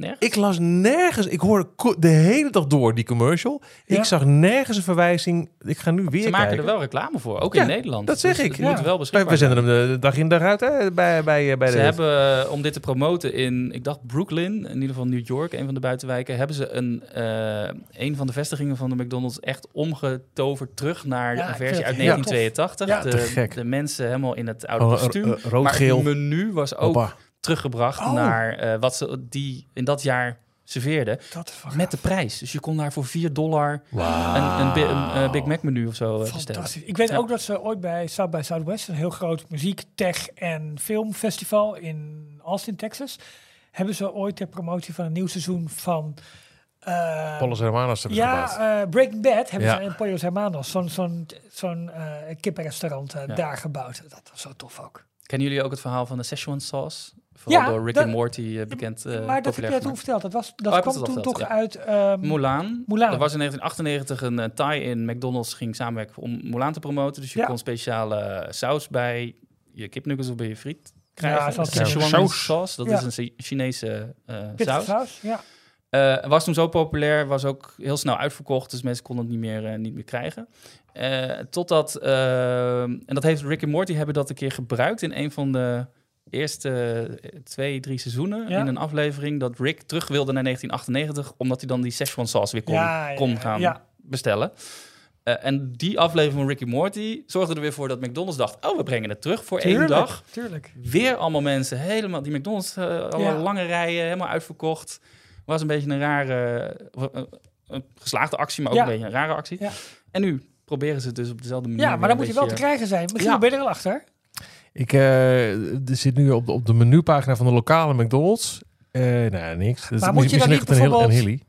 Nergens? Ik las nergens, ik hoorde de hele dag door die commercial. Ja. Ik zag nergens een verwijzing. Ik ga nu weer Ze maken kijken. er wel reclame voor, ook Ja, in Nederland. dat zeg Dus ik. Het Ja. moet wel beschikbaar wij zenden zijn. hem de, de dag in dag uit hè, bij, bij, bij Ze de... hebben, eh, om dit te promoten in, ik dacht Brooklyn, in ieder geval New York, een van de buitenwijken, hebben ze een, eh, een van de vestigingen van de McDonald's echt omgetoverd terug naar Ja, een ik versie uit het heel 1982. tof. Ja. Te de, gek. de mensen helemaal in het oude Oh, kostuum. ro- ro- rood, maar het menu was ook. Teruggebracht Oh. naar eh, wat ze die in dat jaar serveerden. Dat Met de prijs. Dus je kon daar voor 4 dollar een, een, bi- een, eh, Big Mac menu of zo eh, bestellen. Fantastisch. Ik weet Ja. ook dat ze ooit bij South by Southwest, een heel groot muziek, tech en filmfestival in Austin, Texas, hebben ze ooit ter promotie van een nieuw seizoen van eh, Pollos Hermanos hebben ze gebouwd. ja, eh, Breaking Bad hebben Ja. ze in Pollos Hermanos, zo'n zo'n zo'n eh, kippenrestaurant Ja. daar gebouwd. Dat was zo tof ook. Kennen jullie ook het verhaal van de Szechuan sauce? Vooral Ja, door Rick dat- and Morty eh, bekend. eh, maar dat heb jij toen verteld. Dat, was, dat ik kwam toen verteld, toch ja. uit... ehm, Mulan. Mulan. Er was in 1998 een uh, tie-in. McDonald's ging samenwerken om Mulan te promoten. Dus je Ja. kon speciale saus bij je kipnuggets of bij je friet krijgen. Ja, Szechuan saus. Dat is een Chi- Chinese eh, saus. saus. Ja. Eh, was toen zo populair, was ook heel snel uitverkocht, dus mensen konden het niet meer, eh, niet meer krijgen. Eh, totdat, eh, en dat heeft Rick en Morty hebben dat een keer gebruikt in een van de eerste eh, twee, drie seizoenen. Ja. In een aflevering dat Rick terug wilde naar 1998, omdat hij dan die Szechuan sauce weer kon, Ja, kon gaan bestellen. Eh, en die aflevering van Rick en Morty zorgde er weer voor dat McDonald's dacht, oh, we brengen het terug voor één dag. Tuurlijk. Weer allemaal mensen, helemaal die McDonald's, alle Ja. lange rijen, helemaal uitverkocht. Was een beetje een rare, een- geslaagde actie, maar ook een beetje een rare actie. Ja. En nu proberen ze het dus op dezelfde manier. Ja, maar dan moet je wel te krijgen zijn. Misschien ben je er wel achter. Ik eh, zit nu op de, op de menupagina van de lokale McDonald's. Eh nou, niks. Dat Maar moet je dan niet het een een bijvoorbeeld- hilly.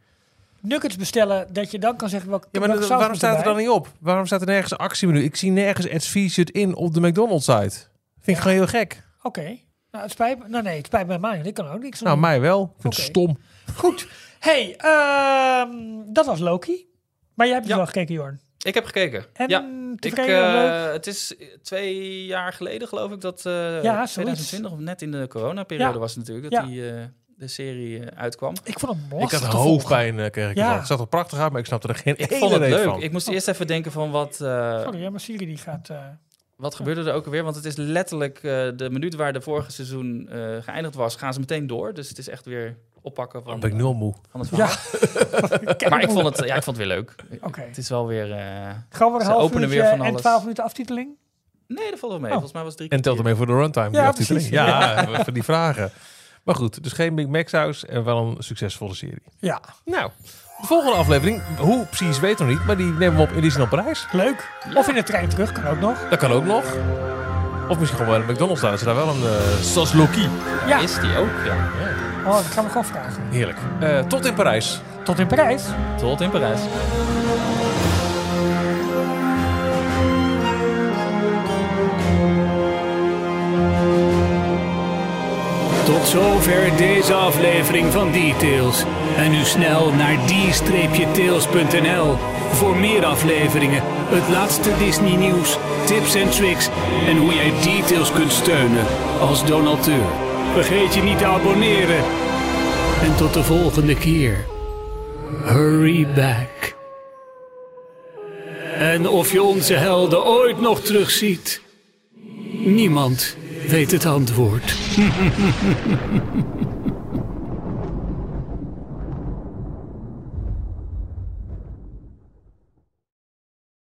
Nuggets bestellen, dat je dan kan zeggen welke Ja, maar welke dat- saus waarom staat er dan niet op? Waarom staat er nergens een actiemenu? Ik zie nergens Ads Featured in op de McDonald's site. Vind ik gewoon heel gek. Oké. Nou, het spijt me. Nou, nee, het spijt me mij. Ik kan ook niks Nou, doen. mij wel. Ik vind het stom. Goed. Hey, ehm, dat was Loki. Maar jij hebt Ja. dus wel gekeken, Jorn. Ik heb gekeken. En ja. Ik, tevreden, eh, leuk? het is twee jaar geleden, geloof ik, dat eh Ja, zoiets. 2020, of net in de coronaperiode Ja. was het natuurlijk, dat Ja. die, eh, de serie eh, uitkwam. Ik vond hem Ik lastig had hoofdpijn, eh, kreeg ik Ja. ervan. Het zag er prachtig uit, maar ik snapte er geen Ik vond het leuk. van. Ik moest eerst even denken van wat, eh, Sorry, hè, maar Siri die gaat... eh, Wat gebeurde er ook alweer? Want het is letterlijk eh, de minuut waar de vorige seizoen eh, geëindigd was, gaan ze meteen door. Dus het is echt weer oppakken van, Dan ben ik nul moe. van het ja. Maar ik vond, het, ja, ik vond het weer leuk. Oké. Het is wel weer... eh, Gaan we een half openen weer van en. 12 minuten aftiteling? Nee, dat valt wel mee. Oh. Volgens mij was het drie En telt ermee voor de runtime, die Ja, aftiteling. precies. Ja, voor die vragen. Maar goed, dus geen Big Mac saus en wel een succesvolle serie. Ja. Nou, De volgende aflevering, hoe precies weten we nog niet, maar die nemen we op in Disneyland Parijs. Leuk. Of in de trein terug, kan ook nog. Dat kan ook nog. Of misschien gewoon bij de McDonald's daar. Is er daar wel een uh, sauce Loki? Ja. Is die ook, ja. Oh, dat gaan we gewoon vragen. Heerlijk. Eh, tot in Parijs. Tot in Parijs. Tot in Parijs. Tot zover deze aflevering van Details. En nu snel naar d-tails.nl voor meer afleveringen, het laatste Disney nieuws, tips en tricks en hoe jij Details kunt steunen als donateur. Vergeet je niet te abonneren. En tot de volgende keer. Hurry back. En of je onze helden ooit nog terugziet, niemand weet het antwoord.